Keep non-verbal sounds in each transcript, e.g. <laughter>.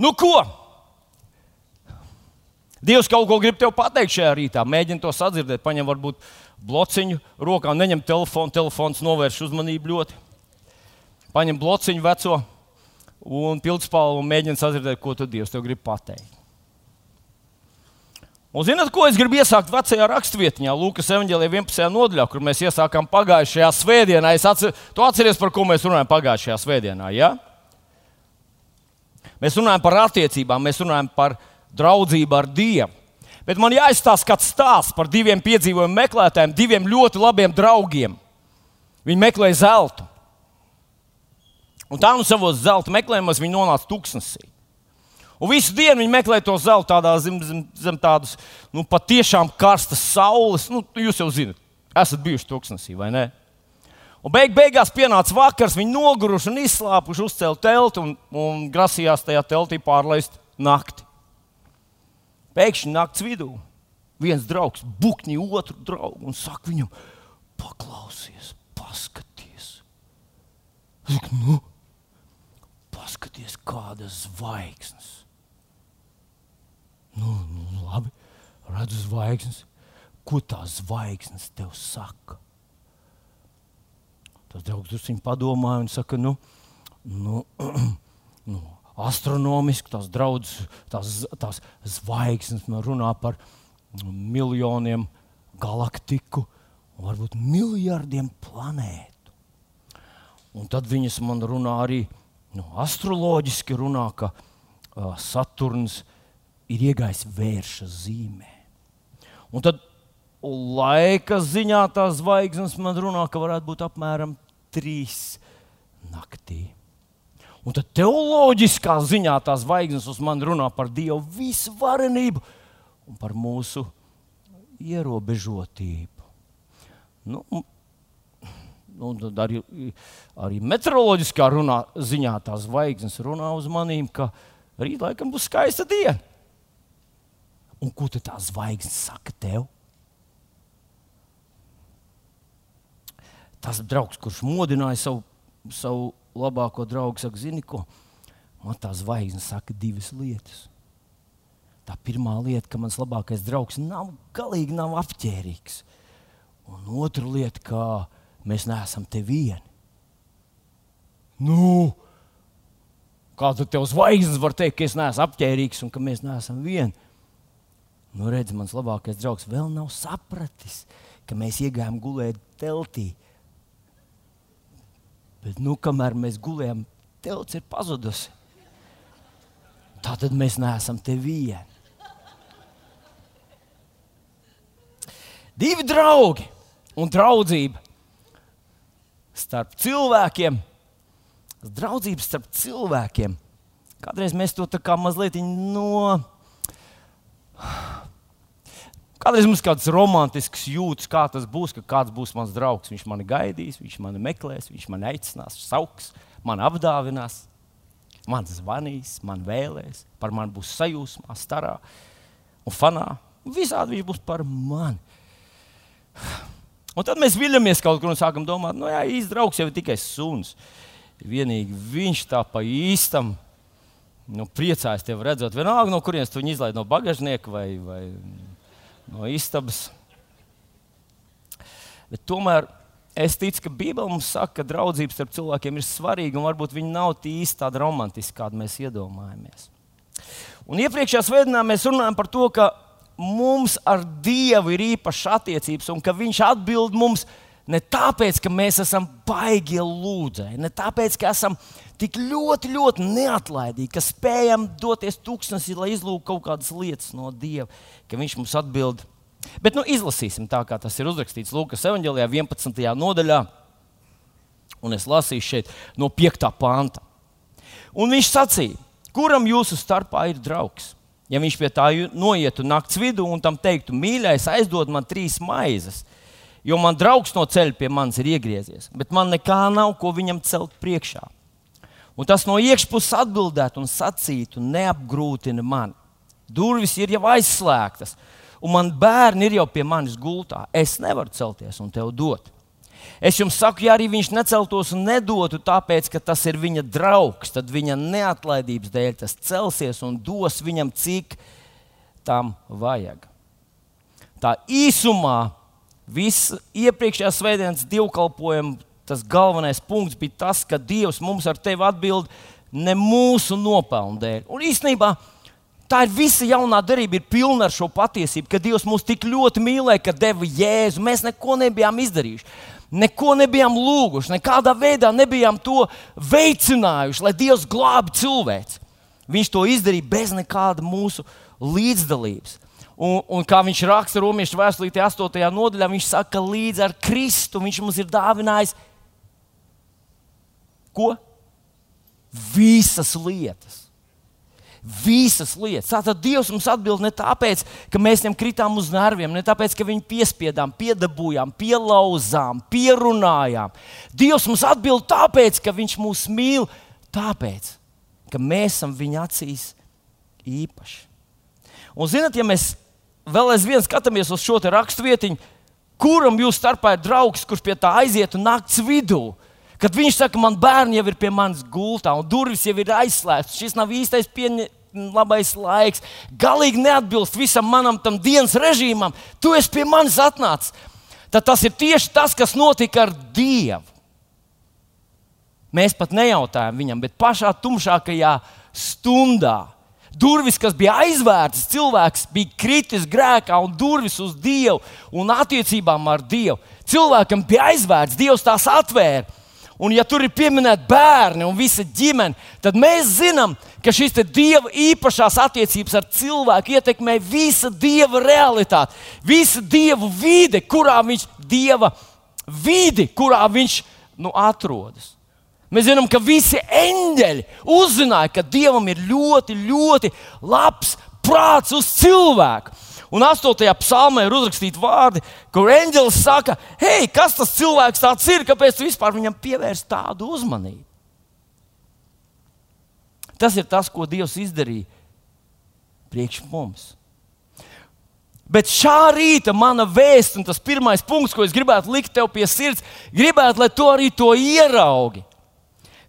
Nu, ko? Dievs kaut ko grib tev pateikt šajā rītā. Mēģini to sadzirdēt, paņem varbūt blociņu rokā, neņem telefonu, telefons novērš uzmanību ļoti. Paņem blociņu veco un pildspālu un mēģini sadzirdēt, ko tu Dievs tev grib pateikt. Un zināt, ko es gribu iesākt vecajā raksturvietņā, Lūkas evanģēlīja 11. nodaļā, kur mēs iesākām pagājušajā svētdienā. Es atcer, tu atceries, par ko mēs runājam pagājušajā svētdienā. Ja? Mēs runājam par attiecībām, mēs runājam par draudzību ar Dievu. Bet man jāizstāsta kāds stāsts par diviem piedzīvojumu meklētājiem, diviem ļoti labiem draugiem. Viņi meklēja zeltu. Un tā nu savos zelta meklējumos viņi nonāca tuksnesī. Un visu dienu viņi meklē to zeltu tādā zem, zem, zem tādas nu, patiešām karstas saules. Nu, jūs jau zinat, esat bijuši tuksnesī vai ne? Un beig, beigās pienāca vakars, viņi noguruši un izslāpuši, uzcēla telti un, un grasījās tajā teltī pārlaist nakti. Pēkšņi naktas vidū viens draugs bukņi otru draugu un saka viņam, paklausies, paskaties. Saka, nu, paskaties, kādas zvaigznes. Nu, nu, labi, redzu zvaigznes. Ko tās zvaigznes tev saka? Tas draugs druskuļi padomāja un saka, nu, nu, <clears throat> nu astronomiski tās draudzes, tās, tās zvaigznes runā par miljoniem galaktiku varbūt miljardiem planētu. Un tad viņas man runā arī nu, astroloģiski, runā, ka uh, Saturns ir iegājis vērša zīmē. Un tad laika ziņā tās zvaigznes man runā, ka varētu būt apmēram trīs naktī. Un tad teoloģiskā ziņā tās zvaigznes uz mani runā par Dievu visvarenību un par mūsu ierobežotību. Nu, nu, arī, arī meteoroloģiskā runā, ziņā tās zvaigznes runā uz manīm, ka rīt laikam būs skaista diena. Un ko tad tā zvaigznes saka tev? Tas draugs, kurš modināja savu, savu labāko draugu saka, zini, ko man tā zvaigzne saka divas lietas. Tā pirmā lieta, ka mans labākais draugs nav galīgi nav apģērbīgs. Un otra lieta, ka mēs neesam te vieni. Nu, kā tad tev zvaigznes var teikt, ka es neesmu apģērbīgs un ka mēs neesam vieni? Nu, redz, mans labākais draugs vēl nav sapratis, ka mēs iegājām gulēt teltī Bet, nu, kamēr mēs gulējam, telts ir pazudusi. Tā tad mēs neesam te vieni. Divi draugi un draudzība starp cilvēkiem. Draudzības starp cilvēkiem. Kādreiz mēs to tā kā mazliet no Kādreiz mums kāds romantisks jūtas, kā tas būs, ka kāds būs mans draugs. Viņš mani gaidīs, viņš mani meklēs, viņš mani aicinās, sauks, man apdāvinās, man zvanīs, man vēlēs, par mani būs sajūsmā, starā un fanā. Visādi viņš būs par mani. Un tad mēs viļamies kaut kur un sākam domāt, nu jā, īsts draugs jau ir tikai suns. Vienīgi viņš tā pa īstam nu, priecājas tevi redzot. Vienalga, no kurienes tu viņu izlaid no bagažnieka vai, vai no istabas. Bet tomēr es ticu, ka Bībele mums saka, ka draudzība starp cilvēkiem ir svarīga un varbūt viņi nav īsti tādi romantiski, kādi mēs iedomājamies. Un iepriekšējā svētdienā mēs runājam par to, ka mums ar Dievu ir īpašas attiecības un ka Viņš atbild mums ne tāpēc, ka mēs esam baigi lūdzēji, ne tāpēc, ka esam tik ļoti, ļoti neatlaidīgi, ka spējam doties tūkstnesī, lai izlūgtu kaut kādas lietas no Dieva, ka Viņš mums atbild. Bet nu, izlasīsim tā, kā tas ir uzrakstīts Lūkas evanģēlijā, 11. nodaļā. Un es lasīšu šeit no 5. panta. Un viņš sacīja, kuram jūsu starpā ir draugs? Ja viņš pie tā noietu naktas vidū un tam teiktu, mīļais, aizdod man trīs maizes, jo man draugs no ceļa pie manis ir iegriezies, bet man nekā nav, ko viņam celt priekšā. Un tas no iekšpuses atbildētu un sacītu, neapgrūtina mani. Durvis ir jau aizslēgtas, un man bērni ir jau pie manis gultā. Es nevaru celties un tev dot. Es jums saku, ja arī viņš neceltos un nedotu, tāpēc, ka tas ir viņa draugs, tad viņa neatlaidības dēļ tas celsies un dos viņam, cik tam vajag. Tā īsumā viss iepriekšējās svētdienas divkalpojuma tas galvenais punkts bija tas, ka Dievs mums ar tevi atbild ne mūsu nopelnu dēļ. Un īstenībā tā ir visa jaunā darība, ir pilna ar šo patiesību, ka Dievs mūs tik ļoti mīlēja, ka deva Jēzu. Mēs neko nebijām izdarījuši. Neko nebijām lūguši, nekādā veidā nebijām to veicinājuši, lai Dievs glābtu cilvēku. Viņš to izdarīja bez nekāda mūsu līdzdalības. Un, un kā viņš raksta Romiešu vēstulītē, 8. nodaļā, viņš saka, ka līdz ar Kristu viņš mums ir dāvinājis ko? Visas lietas. Visas lietas. Tātad Dievs mums atbild ne tāpēc, ka mēs viņam kritām uz nerviem, ne tāpēc, ka viņu piespiedām, piedabūjām, pielauzām, pierunājām. Dievs mums atbild tāpēc, ka viņš mūs mīl, tāpēc, ka mēs esam viņa acīs īpaši. Un, zinot, ja mēs vēl aizvien skatāmies uz šo raksturvietiņu, kuram jūs starpā ir draugs, kurš pie tā aiziet un naktas vidū, Kad viņš saka, man bērni jau ir pie manis gultā, un durvis jau ir aizslēgtas, šis nav īstais pieņemts. Labais laiks, galīgi neatbilst visam manam dienas režīmam. Tu esi pie manis atnācis. Tad tas ir tieši tas, kas notika ar Dievu. Mēs pat nejautājām viņam, bet pašā tumšākajā stundā durvis, kas bija aizvērtas, cilvēks bija kritis grēkā un durvis uz Dievu un attiecībām ar Dievu. Cilvēkam bija aizvērts, Dievs tās atvēra. Un, ja tur ir pieminēti bērni un visa ģimene, tad mēs zinām, ka šīs dieva īpašās attiecības ar cilvēku ietekmē visa dieva realitāti, visa dieva vide, kurā viņš, dieva vidi, kurā viņš nu, atrodas. Mēs zinām, ka visi eņģeļi uzzināja, ka dievam ir ļoti, ļoti labs prāts uz cilvēku. Un 8. psalmā ir uzrakstīti vārdi, kur eņģelis saka, hei, kas tas cilvēks tāds ir, kāpēc tu vispār viņam pievērsi tādu uzmanību? Tas ir tas, ko Dievs izdarīja priekš mums. Bet šā rīta mana vēsts, un tas pirmais punkts, ko es gribētu likt tev pie sirds, gribētu, lai tu arī to ieraugi.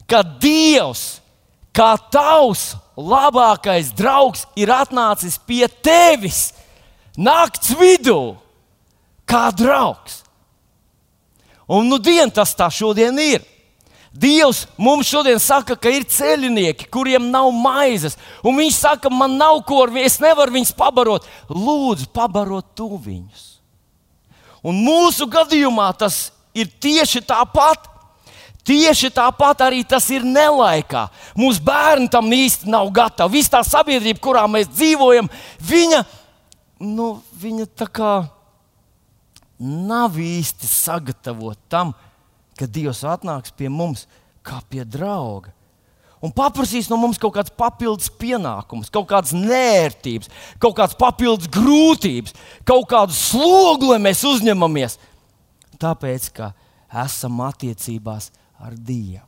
Ka Dievs, kā tavs labākais draugs, ir atnācis pie tevis nakts vidū, kā draugs. Un nu dien tas tā šodien ir. Dievs mums šodien saka, ka ir ceļinieki, kuriem nav maizes. Un viņš saka, man nav ko ar viņiem, es nevaru viņus pabarot. Lūdzu, pabarot tu viņus. Un mūsu gadījumā tas ir tieši tāpat. Tieši tāpat arī tas ir nelaikā. Mūsu bērni tam īsti nav gatavi. Visa tā sabiedrība, kurā mēs dzīvojam, viņa nu, viņa tā kā nav īsti sagatavota tam, ka Dievs atnāks pie mums kā pie drauga. Un paprasīs no mums kaut kādas papildus pienākumus, kaut kādas nērtības, kaut kādas papildus grūtības, kaut kādu slogu, lai mēs uzņemamies. Tāpēc, ka esam attiecībās ar Dievu.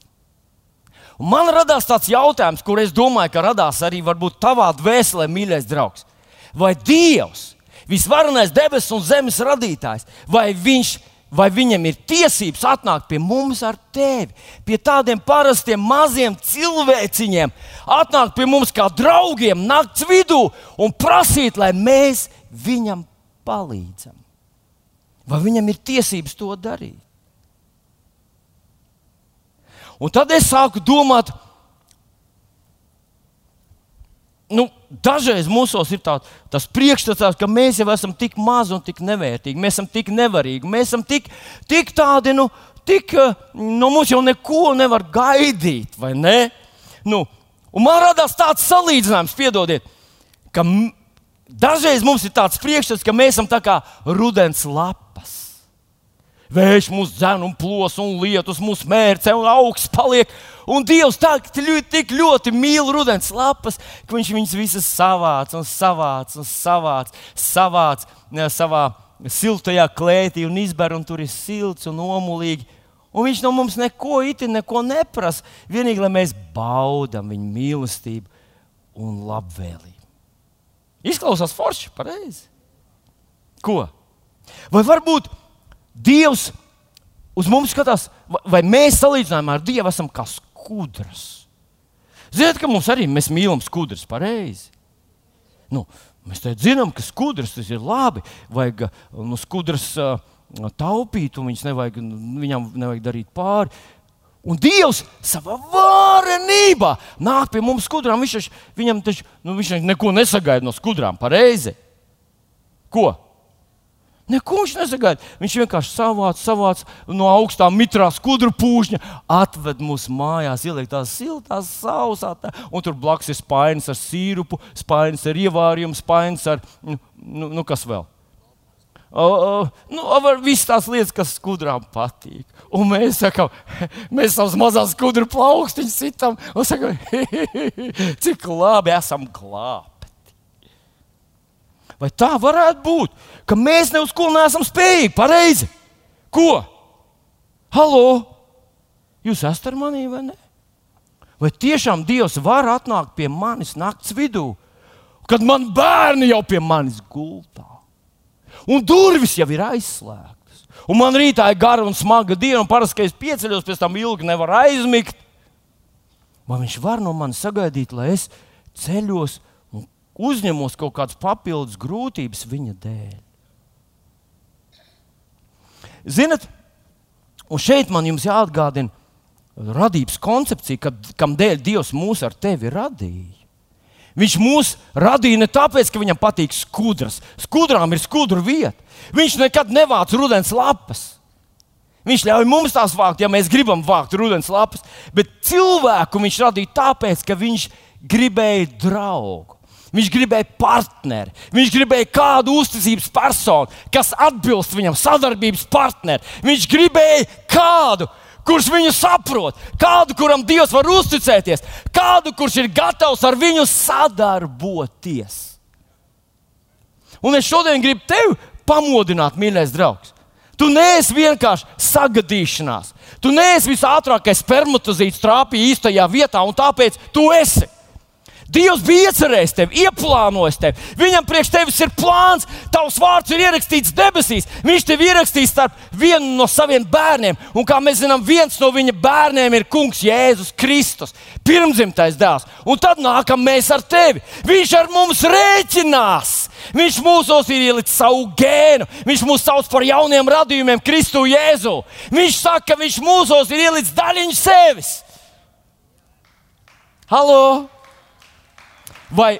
Un man radās tāds jautājums, kur es domāju, ka radās arī tavā dvēselē, mīļais draugs vai Dievs, visvarenais debesu un zemes radītājs, vai viņš vai viņam ir tiesības atnākt pie mums ar tevi, pie tādiem parastiem maziem cilvēciņiem, atnākt pie mums kā draugiem naktas vidū un prasīt, lai mēs viņam palīdzam. Vai viņam ir tiesības to darīt? Un tad es sāku domāt, nu, dažreiz mūsos ir tā, tas priekšstats, ka mēs jau esam tik mazi un tik nevērtīgi, mēs esam tik nevarīgi, mēs esam tik, tik tādi, nu, tik, nu, mums jau neko nevar gaidīt, vai ne? Nu, un man radās tāds salīdzinājums, piedodiet, ka dažreiz mums ir tāds priekšstats, ka mēs esam tā kā rudens lapas. Vējš mūs dzēn un plos, un lietus mūs mērcē, un augsts paliek. Un Dievs tā, tik ļoti mīl rudens lapas, ka Viņš viņas visas savāc un savāc un savāc, savāc savā siltajā klētī un izber, un tur ir silts un omulīgi. Un viņš no mums neko itin, neko neprasa. Vienīgi, lai mēs baudām viņa mīlestību un labvēlību. Izklausās forši, pareizi. Ko? Vai varbūt Dievs uz mums skatās, vai mēs salīdzinājumā ar Dievu esam kā skudras. Ziniet, ka mums arī mēs mīlam skudras pareizi. Nu, mēs te zinām, ka skudras tas ir labi, vajag nu, skudras uh, taupīt, un nevajag, viņam nevajag darīt pāri. Un Dievs savā varenībā nāk pie mums skudrām. Viņš, taču, viņam taču, nu, viņš neko nesagaida no skudrām, pareizi. Ko? Neko viņš nesagaida. Viņš vienkārši savāc, savāc no augstā mitrā skudru pūžņa, atved mūsu mājās, ieliek tās siltās, sausā, tā, un tur blakus ir spainis ar sīrupu, spainis ar ievārījumu, spainis ar, nu, nu, nu kas vēl? Uh, nu, visas tās lietas, kas skudrām patīk. Un mēs sakām, <laughs> mēs savus mazās skudru plaukstiņus sitam un sakām, <laughs> cik labi esam glābti. Vai tā varētu būt, ka mēs ne uz ko neesam spējīgi? Pareizi. Ko? Halo! Jūs esat ar mani vai ne? Vai tiešām Dievs var atnākt pie manis naktas vidū, kad man bērni jau pie manis gultā? un durvis jau ir aizslēgtas. Un man rītā ir gara un smaga diena, un parasti, kad es pieceļos, pēc tam ilgi nevaru aizmigt. Vai viņš var no manis sagaidīt, lai es ceļos uzņemos kaut kādas papildus grūtības viņa dēļ? Ziniet, un šeit man jāatgādina radības koncepcija, kad, kam dēļ Dievs mūs ar tevi radīja. Viņš mūs radīja ne tāpēc, ka viņam patīk skudras. Skudrām ir skudru vieta. Viņš nekad nevāc rudens lapas. Viņš ļauj mums tās vākt, ja mēs gribam vākt rudens lapas. Bet cilvēku viņš radīja tāpēc, ka viņš gribēja draugu. Viņš gribēja partneri, viņš gribēja kādu uzticības personu, kas atbilst viņam, sadarbības partneri. Viņš gribēja kādu, kurš viņu saprot, kādu, kuram Dievs var uzticēties, kādu, kurš ir gatavs ar viņu sadarboties. Un es šodien gribu tevi pamodināt, mīļais draugs. Tu neesi vienkārši sagadīšanās. Tu neesi visātrākais spermatozīts trāpījis īstajā vietā, un tāpēc tu esi. Dievs bija iecerējis tevi, ieplānojis tevi. Viņam priekš tevis ir plāns, tavs vārds ir ierakstīts debesīs. Viņš tev ierakstīs starp vienu no saviem bērniem. Un kā mēs zinām, viens no viņa bērniem ir Kungs Jēzus Kristus, pirmzimtais dēls. Un tad nākam mēs ar tevi. Viņš ar mums rēķinās. Viņš mūsos ir ielicis savu gēnu, viņš mūs sauc par jauniem radījumiem, Kristu Jēzu. Viņš saka, ka viņš mūsos ir ielicis daļiņu sevis. Halo! Vai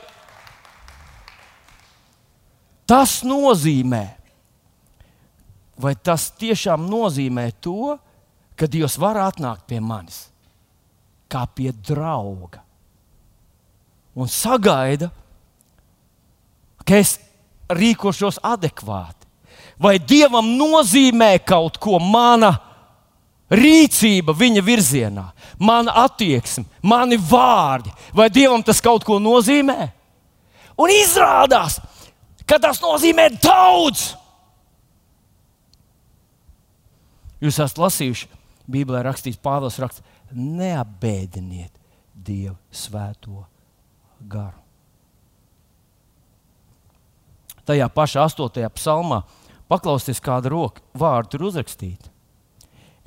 tas nozīmē, vai tas tiešām nozīmē to, ka Dievs var atnākt pie manis kā pie drauga un sagaida, ka es rīkošos adekvāti? Vai Dievam nozīmē kaut ko mana rīcība viņa virzienā, mana attieksme, mani vārdi, vai Dievam tas kaut ko nozīmē? Un izrādās, ka tas nozīmē daudz. Jūs esat lasījuši, Bībelē rakstīts, Pāvils raksta, neapbēdiniet Dievu svēto garu. Tajā pašā astotajā psalmā paklausieties, kāda roka vārdu tur uzrakstīta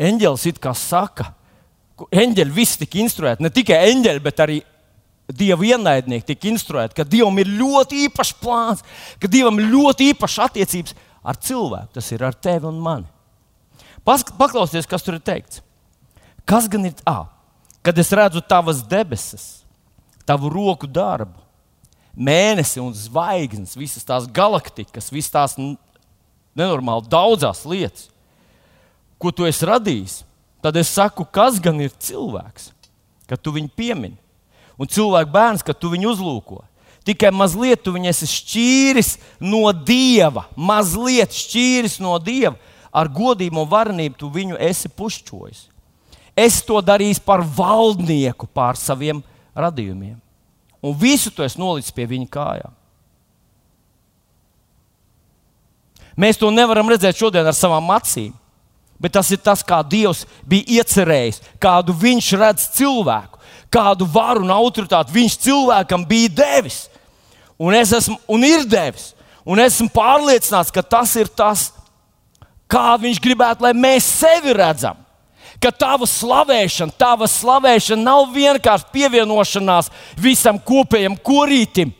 eņģelis it kā saka, eņģeļi visi tika instruēti, ne tikai eņģeļi, bet arī Dieva ienaidnieki tika instruēti, ka Dievam ir ļoti īpašs plāns, ka Dievam ir ļoti īpašas attiecības ar cilvēku. Tas ir ar tevi un mani. Paklausieties, kas tur ir teikts. Kas gan ir tā, kad es redzu tavas debesis, tavu roku darbu, mēnesi un zvaigznes, visas tās galaktikas, visas tās nenormāli daudzas lietas ko tu esi radījis, tad es saku, kas gan ir cilvēks, kad tu viņu piemini. Un cilvēka bērns, kad tu viņu uzlūko. Tikai mazliet tu viņu esi šķīris no dieva, mazliet šķīris no dieva. Ar godību un varenību tu viņu esi pušķojis. Es to darīju par valdnieku pār saviem radījumiem. Un visu to es nolicu pie viņa kājām. Mēs to nevaram redzēt šodien ar savām acīm bet tas ir tas, kā Dievs bija iecerējis, kādu viņš redz cilvēku, kādu varu un autoritāti viņš cilvēkam bija devis. Un es esmu un ir devis. Un esmu pārliecināts, ka tas ir tas, kādu viņš gribētu, lai mēs sevi redzam. Ka tava slavēšana, tava slavēšana nav vienkārši pievienošanās visam kopējam korītim.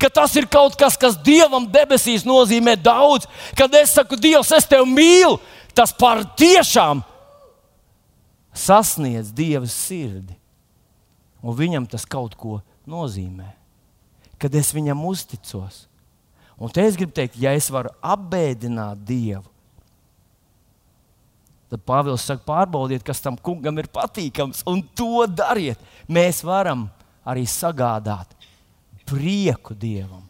Ka tas ir kaut kas, kas Dievam debesīs nozīmē daudz. Kad es saku, Dievs, es tevi mīlu, tas par tiešām sasniedz Dieva sirdi. Un viņam tas kaut ko nozīmē. Kad es viņam uzticos, Un te es gribu teikt, ja es varu apbēdināt Dievu, tad Pāvils saka, pārbaudiet, kas tam kungam ir patīkams, un to dariet. Mēs varam arī sagādāt prieku Dievam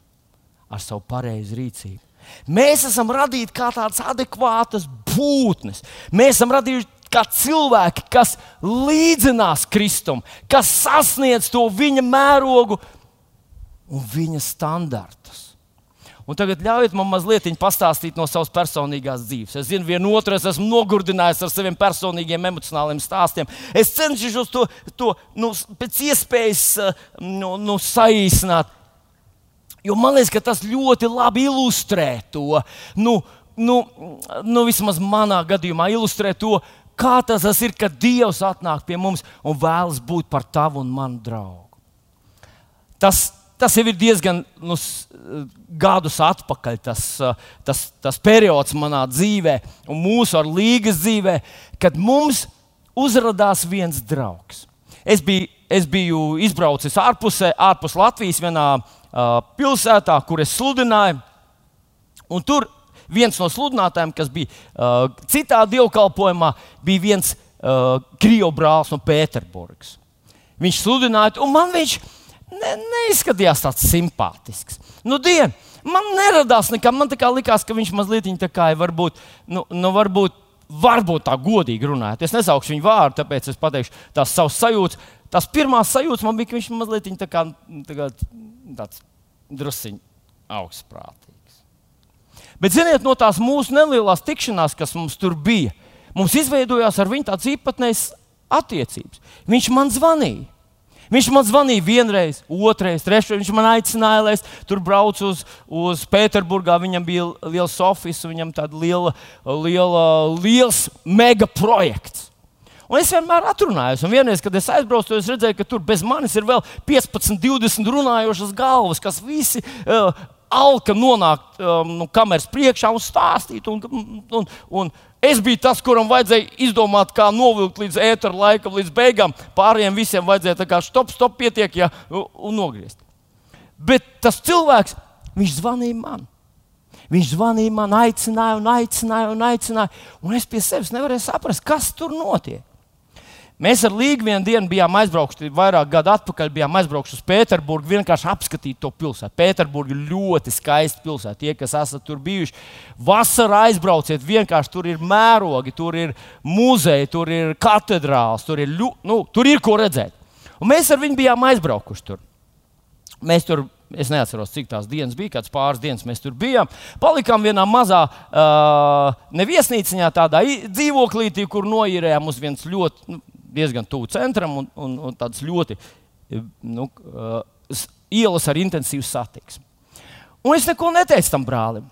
ar savu pareizu rīcību. Mēs esam radīti kā tādas adekvātas būtnes. Mēs esam radīti kā cilvēki, kas līdzinās Kristum, kas sasniedz to viņa mērogu un viņa standartus. Un tagad ļaujiet man mazliet pastāstīt no savas personīgās dzīves. Es zinu, vienu otru es esmu nogurdinājis ar saviem personīgiem emocionāliem stāstiem. Es cenšos to, to nu, pēc iespējas eh, nu, nu, saīsināt. Jo man liekas, ka tas ļoti labi ilustrē to, nu, nu, nu, vismaz manā gadījumā, ilustrē to, kā tas ir, kad Dievs atnāk pie mums un vēlas būt par tavu un manu draugu. Tas tas jau ir diezgan nu, gadus atpakaļ, tas, tas, tas periods manā dzīvē, un mūsu ar līgas dzīvē, kad mums uzrādījās viens draugs. Es biju, es biju izbraucis ārpusē, ārpus Latvijas, vienā pilsētā, kur es sludināju. Un tur viens no sludinātājiem, kas bija uh, citā dievkalpojumā, bija viens uh, krievu brālis no Pēterburgas. Viņš sludināja, un man viņš ne, neizskatījās tāds simpātisks. Nu, dien, man neradās nekā, man likās, ka viņš mazliet tā kā ir varbūt, nu, nu, varbūt, varbūt tā godīgi runājot. Es nesaukšu viņu vārdu, tāpēc es pateikšu tās savas sajūtas. Tās pirmās sajūtas man bija, ka viņš mazliet tā kā, tā kā tāds drusciņš augstprātīgs. Bet, ziniet, no tās mūsu nelielās tikšanās, kas mums tur bija, mums izveidojās ar viņu tādas īpatnējas attiecības. Viņš man zvanīja. Viņš man zvanīja vienreiz, otrreiz, trešreiz. Viņš man aicināja, lai es tur braucu uz, uz Pēterburgā. Viņam bija liels oficiāls, viņam tāds liela, liela, liels mega projekts. Un es vienmēr atrunājos, un vienreiz, kad es aizbraucu, es redzēju, ka tur bez manis ir vēl 15, 20 runājošas galvas, kas visi uh, alka nonākt um, nu, kameras priekšā un stāstīt. Un, un, un, Es biju tas, kuram vajadzēja izdomāt, kā novilkt līdz ēteru laikam, līdz beigām. Pārējiem visiem vajadzēja tā kā stop, stop, pietiek, ja, un nogriezt. Bet tas cilvēks, viņš zvanīja man. Viņš zvanīja man, aicināja, un aicināja, un aicināja. Un es pie sevis nevarēju saprast, kas tur notiek. Mēs ar Līgu vienu dienu bijām aizbraukuši, vairāk gadu atpakaļ bijām aizbraukuši uz Pēterburgu, vienkārši apskatīt to pilsētu. Pēterburga ļoti skaista pilsēta. Tie, kas esat tur bijuši, vasarā aizbrauciet, vienkārši tur ir mērogi, tur ir muzeji, tur ir katedrāls, tur ir, nu, tur ir ko redzēt. Un mēs ar viņu bijām aizbraukuši tur. Mēs tur Es neatceros, cik tās dienas bija, kāds pāris dienas mēs tur bijām. Palikām vienā mazā, uh, neviesnīciņā, tādā dzīvoklītī, kur noīrējām uz vienas ļoti nu, diezgan tuvu centram un, un, un tādas ļoti nu, ielas ar intensīvu satiksmi. Un es neko neteicu tam brālim.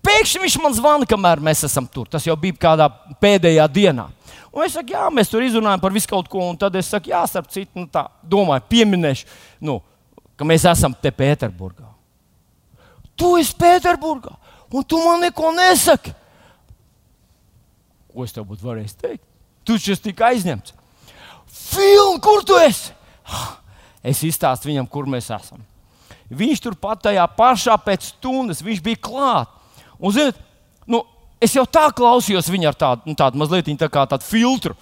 Pēkšņi viņš man zvana, kamēr mēs esam tur. Tas jau bija kādā pēdējā dienā. Un es saku, jā, mēs tur izrunājam par visu kaut ko. Un tad es saku, jā, starp citu, nu, tā domāju, pieminēšu, nu, ka mēs esam te Pēterburgā. Tu esi Pēterburgā, un tu man neko nesaki. Ko es tev būtu varējis teikt? Tu taču esi tik aizņemts. Filmu, kur tu esi? Es izstāstu viņam, kur mēs esam. Viņš tur pat tajā pašā pēc stundas bija klāts. Un, ziniet, nu, es jau tā klausījos viņu ar tādu, nu, tādu mazliet tā kā tādu filtru.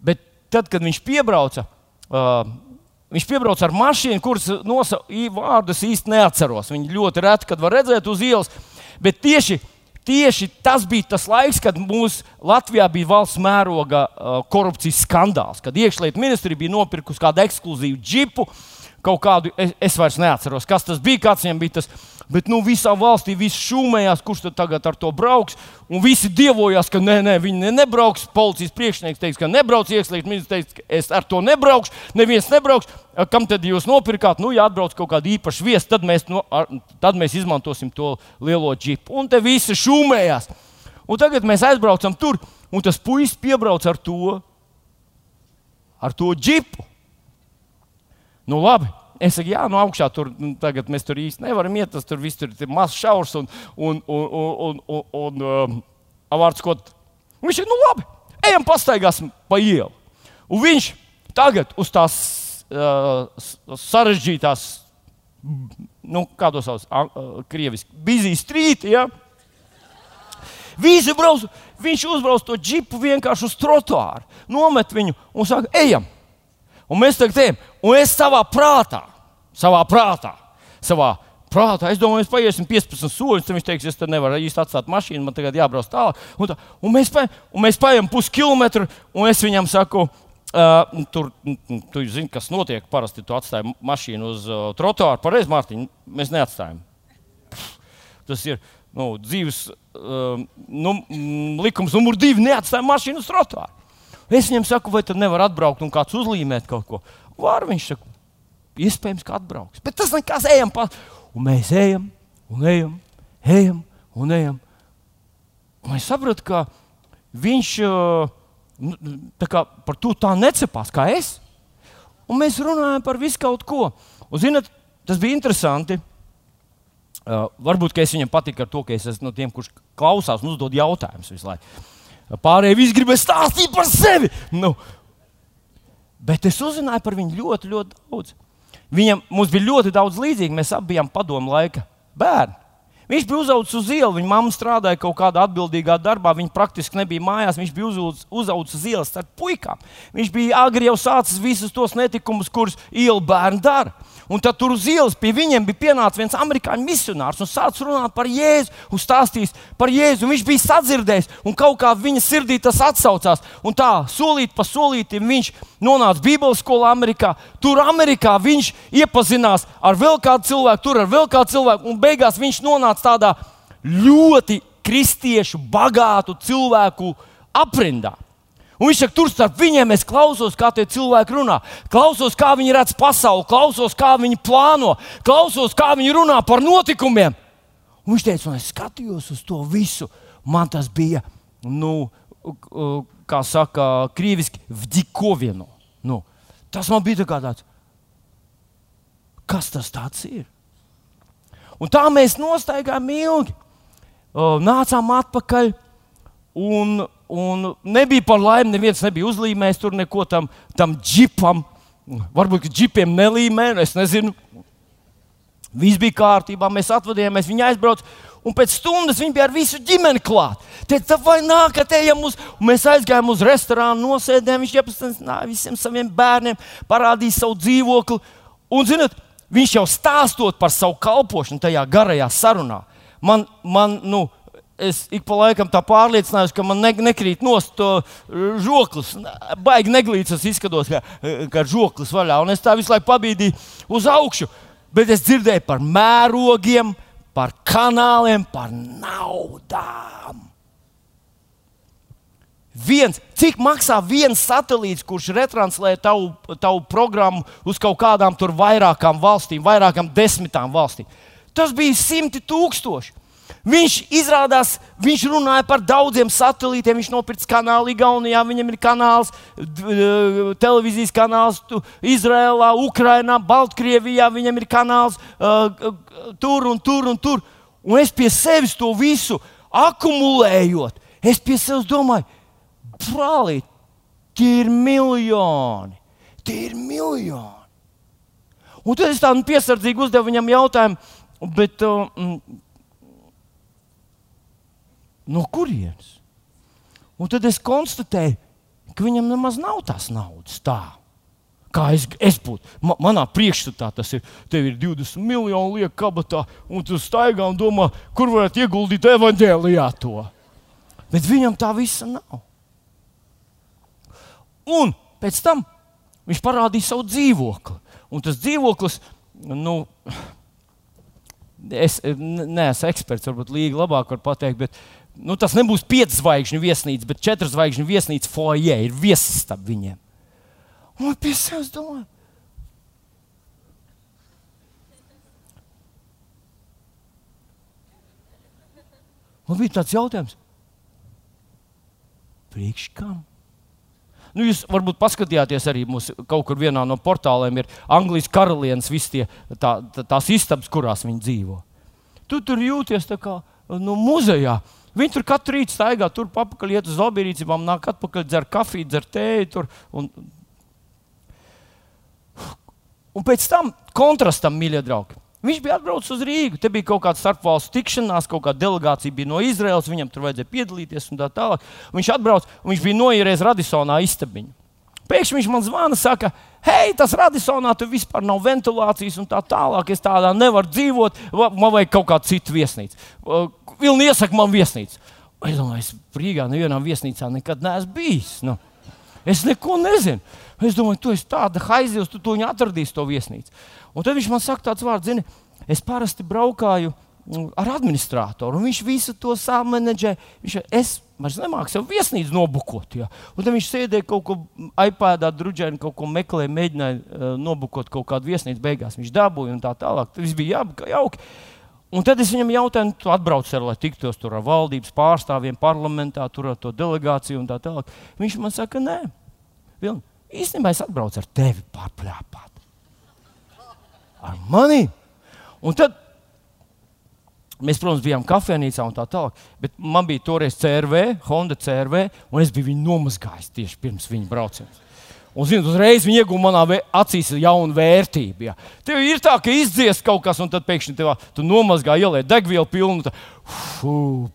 Bet tad, kad viņš piebrauca, uh, viņš piebrauca ar mašīnu, kuras vārdus īsti neatceros. Viņi ļoti reti, kad var redzēt uz ielas. Bet tieši tieši tas bija tas laiks, kad mums Latvijā bija valsts mēroga uh, korupcijas skandāls, kad iekšlietu ministrija bija nopirkusi kādu ekskluzīvu džipu. Kaut kādu, es, es vairs neatceros, kas tas bija, kāds viņam bija tas Bet nu, visā valstī viss šūmējās, kurš tad tagad ar to brauks. Un visi dievojās, ka nē, nē, viņi ne, nebrauks. Policijas priekšnieks teiks, ka nebrauc iekšlietu ministrs, teiks, ka es ar to nebraukšu. Neviens nebrauks. Kam tad jūs nopirkāt? Nu, ja atbrauc kaut kāda īpaša viesa, tad mēs, nu, ar, tad mēs izmantosim to lielo džipu. Un te visi šūmējās. Un tagad mēs aizbraucam tur, un tas puisis piebrauc ar to, ar to džipu. Nu, labi. Es saku, jā, no augšā tur nu, tagad mēs tur īsti nevaram iet. Tas tur viss tur ir mazs šaurs un, un, un, un, un, un um, avārds kaut. Viņš ir, nu labi, ejam pastaigāsim pa ielu. Un viņš tagad uz tās uh, sarežģītās, nu, kā to sauc, uh, krieviski, bizī strīti, ja? Visi brauc, viņš uzbrauc to džipu vienkārši uz trotuāru, nomet viņu un saka, ejam! Un mēs tagad ejam, un es savā prātā, savā prātā, savā prātā, es domāju, mēs paiesim 15 soļus, tad viņš teiks, es te nevaru īsti atstāt mašīnu, man tagad jābrauc tālāk. Un, tā, un mēs, pa, un mēs paiem puskilometru, un es viņam saku, uh, tur, tu zini, kas notiek, parasti tu atstāji mašīnu uz uh, trotuāru, pareizi, Mārtiņ, mēs neatstājam. Tas ir nu, dzīves uh, nu, likums numur divi, neatstāja mašīnu uz trotuāru. Es viņam saku, vai tad nevar atbraukt un kāds uzlīmēt kaut ko. Var viņš saka, iespējams, ka atbrauks. Bet tas nekas, ejam pa. Un mēs ejam, un ejam, ejam, un ejam. Un es sapratu, ka viņš nu, kā, par to tā necepās kā es. Un mēs runājam par visu kaut ko. Un, zinat, tas bija interesanti. Uh, varbūt es viņam patiku ar to, ka es esmu no tiem, kurš klausās un uzdod jautājumus visu laiku. Pārējie visi gribēja stāstīt par sevi. Nu, bet es uzzināju par viņu ļoti, ļoti daudz. Viņam bija ļoti daudz līdzīgu. Mēs abi bijām padomu laika bērni. Viņš bija uzaugusi uz ielas, viņa mamma strādāja kaut kādā atbildīgā darbā, viņa praktiski nebija mājās. Viņš bija uzaugusi uz ielas ar puikām. Viņš bija agri jau sācis visus tos netikumus, kurus ielu bērni dara. Un tad tur uz ielas pie viņiem bija pienācis viens amerikāņu misionārs un sācis runāt par Jēzu, un stāstījis par Jēzu. Viņš bija sadzirdējis, un kaut kā viņa sirdī tas atsaucās. Un tā, solīt pa solītam, viņš nonāca Bībeles skolā Amerikā. Tur Amerikā viņš iepazinās ar vēl kādu cilvēku, tur ar vēl kādu cilvēku, un beigās viņš nonāca tādā ļoti kristiešu, bagātu cilvēku aprindā. Un viņš saka, tur starp viņiem es klausos, kā tie cilvēki runā. Klausos, kā viņi redz pasauli, klausos, kā viņi plāno, klausos, kā viņi runā par notikumiem. Un viņš teica, un es skatījos uz to visu. Man tas bija, nu, kā saka, krieviski, vdikovino. Nu, tas man bija tā tāds, kas tas ir? Un tā mēs nostaigājām ilgi. Nācām atpakaļ. Un, un nebija par laimi, neviens nebija uzlīmējis tur neko tam, tam džipam. Varbūt džipiem nelīmē, es nezinu. Viss bija kārtībā, mēs atvadījāmies, viņa aizbrauca. Un pēc stundas viņa bija ar visu ģimeni klāt. Teica, vai nākat, ejam uz, un mēs aizgājām uz restorānu, nosēdējām. Viņš iepazīstināja visiem saviem bērniem, parādīja savu dzīvokli. Un, zinot, viņš jau stāstot par savu kalpošanu tajā garajā sarunā, man, man nu, es ik pa laikam tā pārliecinājos, ka man ne, nekrīt nost to uh, žoklis. Baigi neglīts izskatos, kā, kā žoklis vaļā. Un es tā visu laiku pabīdīju uz augšu. Bet es dzirdēju par mērogiem, par kanāliem, par naudām. Viens, cik maksā viens satelīts, kurš retranslē tavu, tavu programmu uz kaut kādām tur vairākām valstīm, vairākām desmitām valstīm? Tas bija simti tūkstoši. Viņš izrādās, viņš runāja par daudziem satelītiem. Viņš nopirka kanālu Igaunijā, viņam ir kanāls, televīzijas kanāls Izrēlā, Ukrajinā, Baltkrievijā. Viņam ir kanāls uh, tur un tur un tur. Un es pie sevis to visu akumulējot, es pie sevis domāju, brālīt, tie ir miljoni. Tie ir miljoni. Un tad es tādu piesardzīgi uzdevu viņam jautājumu, bet, uh, No kurienes? Un tad es konstatēju, ka viņam nemaz nav tās naudas. Tā. Kā es, es būtu, man, manā priekšstatā tas ir, tev ir 20 miljoni liekas kabatā, un tu staigā un domā, kur varētu ieguldīt evanģēlijā to. Bet viņam tā visa nav. Un pēc tam viņš parādīja savu dzīvokli. Un tas dzīvoklis, nu, es neesmu eksperts, varbūt Līga labāk var pateikt, bet nu, tas nebūs pieci zvaigžņu viesnīca, bet četru zvaigžņu viesnīca foijē ir viesistab viņiem. Un pie sevis domāju. Man bija tāds jautājums, priekš kam? Nu, jūs varbūt paskatījāties arī mūsu kaut kur vienā no portāliem, ir Anglijas karalienes, visas tā, tā, tās istabas, kurās viņi dzīvo. Tu tur jūties tā kā nu, muzejā. Viņi tur katru rītu staigā, tur papakaļ iet uz labierīcībām, nāk atpakaļ, dzer kafiju, dzer tēju. Tur, un, un pēc tam kontrastam, mīļie draugi. Viņš bija atbraucis uz Rīgu. Te bija kaut kāda starpvalstu tikšanās, kaut kāda delegācija bija no Izraels. Viņam tur vajadzēja piedalīties un tā tālāk. Viņš atbrauc un viņš bija noierējis Radisonā istabiņu. Pēkšņi viņš man zvana, saka, hei, tas Radisonā tur vispār nav ventilācijas un tā tālāk. Es tādā nevaru dzīvot, man vajag kaut kādu citu viesnīcu. Vilni iesaka man viesnīcu. Es domāju, es Rīgā nevienā viesnīcā nekad neesmu bijis. Nu. Es neko nezinu. Es domāju, tu esi tāda haizivs, tu to atradīsi to viesnīcu. Un tad viņš man saka tāds vārds, zini, es parasti braukāju mm, ar administratoru, un viņš visu to samanedžē. Viņš es vairs nemāku sev viesnīcu nobukot. Ja? Un tad viņš sēdēja kaut ko iPadā, drudžēni kaut ko meklēja, mēģināja uh, nobukot kaut kādu viesnīcu. Beigās viņš dabūja un tā tālāk. Tas bija jauki. Un tad es viņam jautāju, tu atbrauc ar, lai tiktos tur ar valdības pārstāvjiem, parlamentā, tur ar to delegāciju un tā tālāk. Viņš man saka, nē, Vilni, īstenībā es atbraucu ar tevi pārplāpāt. Ar mani. Un tad mēs, protams, bijām kafejnīcā un tā tālāk. Bet man bija toreiz CRV, Honda CRV, un es biju viņu nomazgājis tieši pirms viņa brauciena. Un, zinot, uzreiz viņi iegūta manā acīs jaunu vērtību. Ja. Tev ir tā, ka izdzies kaut kas, un tad pēkšņi tev, nomazgā ielēt degvielu pilnu.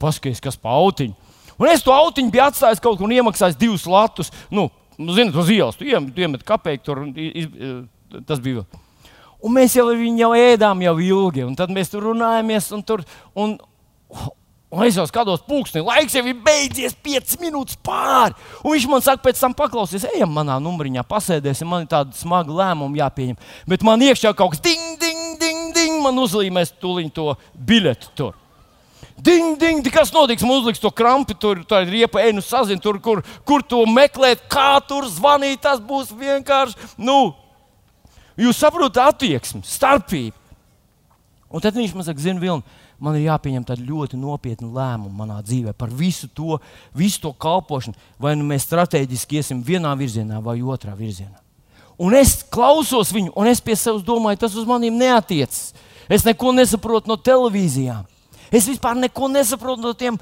Paskaties, kas pa autiņu. Un es to autiņu biju atstājis kaut kur un iemaksājis divus latus. Nu, nu zinot, uz ielas tu iemet, iemet kapeiku tur. Iz, tas bija. Un mēs jau viņu jau ēdām jau ilgi, un tad mēs tur runājamies. Un tur, un, Un es jau skatos, pūksteni, laiks jau ir beidzies, 5 minūtes pāri. Un viņš man saka, pēc tam paklausies, ejam, manā numuriņā, pasēdēsim, man ir tāda smaga lēmuma jāpieņem. Bet man iekšā kaut kas ding, ding, ding, ding, man uzlīmēs tūlīt to biļeti tur. Ding, ding, kas notiks? Man uzliks to krampi, tur ir riepa, ej, nu sazin, tur, kur, kur to meklēt, kā tur zvanīt. Tas būs vienkārši, nu, jūs saprotat, attieksmi, starpība. Un tad viņš man saka, zini, Vilni man ir jāpieņem ļoti nopietna lēmuma manā dzīvē par visu to, visu to kalpošanu. Vai nu mēs strateģiski iesim vienā virzienā vai otrā virzienā. Un es klausos viņu, un es pie sevis domāju, tas uz maniem neatiecas. Es neko nesaprotu no televīzijām. Es vispār neko nesaprotu no tiem.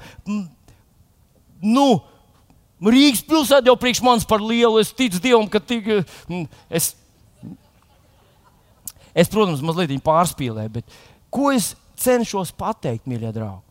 Nu, Rīgas pilsēta jau priekš manis par lielu. Es ticu Dievam, ka tik, es, es, protams, mazliet pārspīlēju, bet ko es cenšos pateikt, mīļie draugi.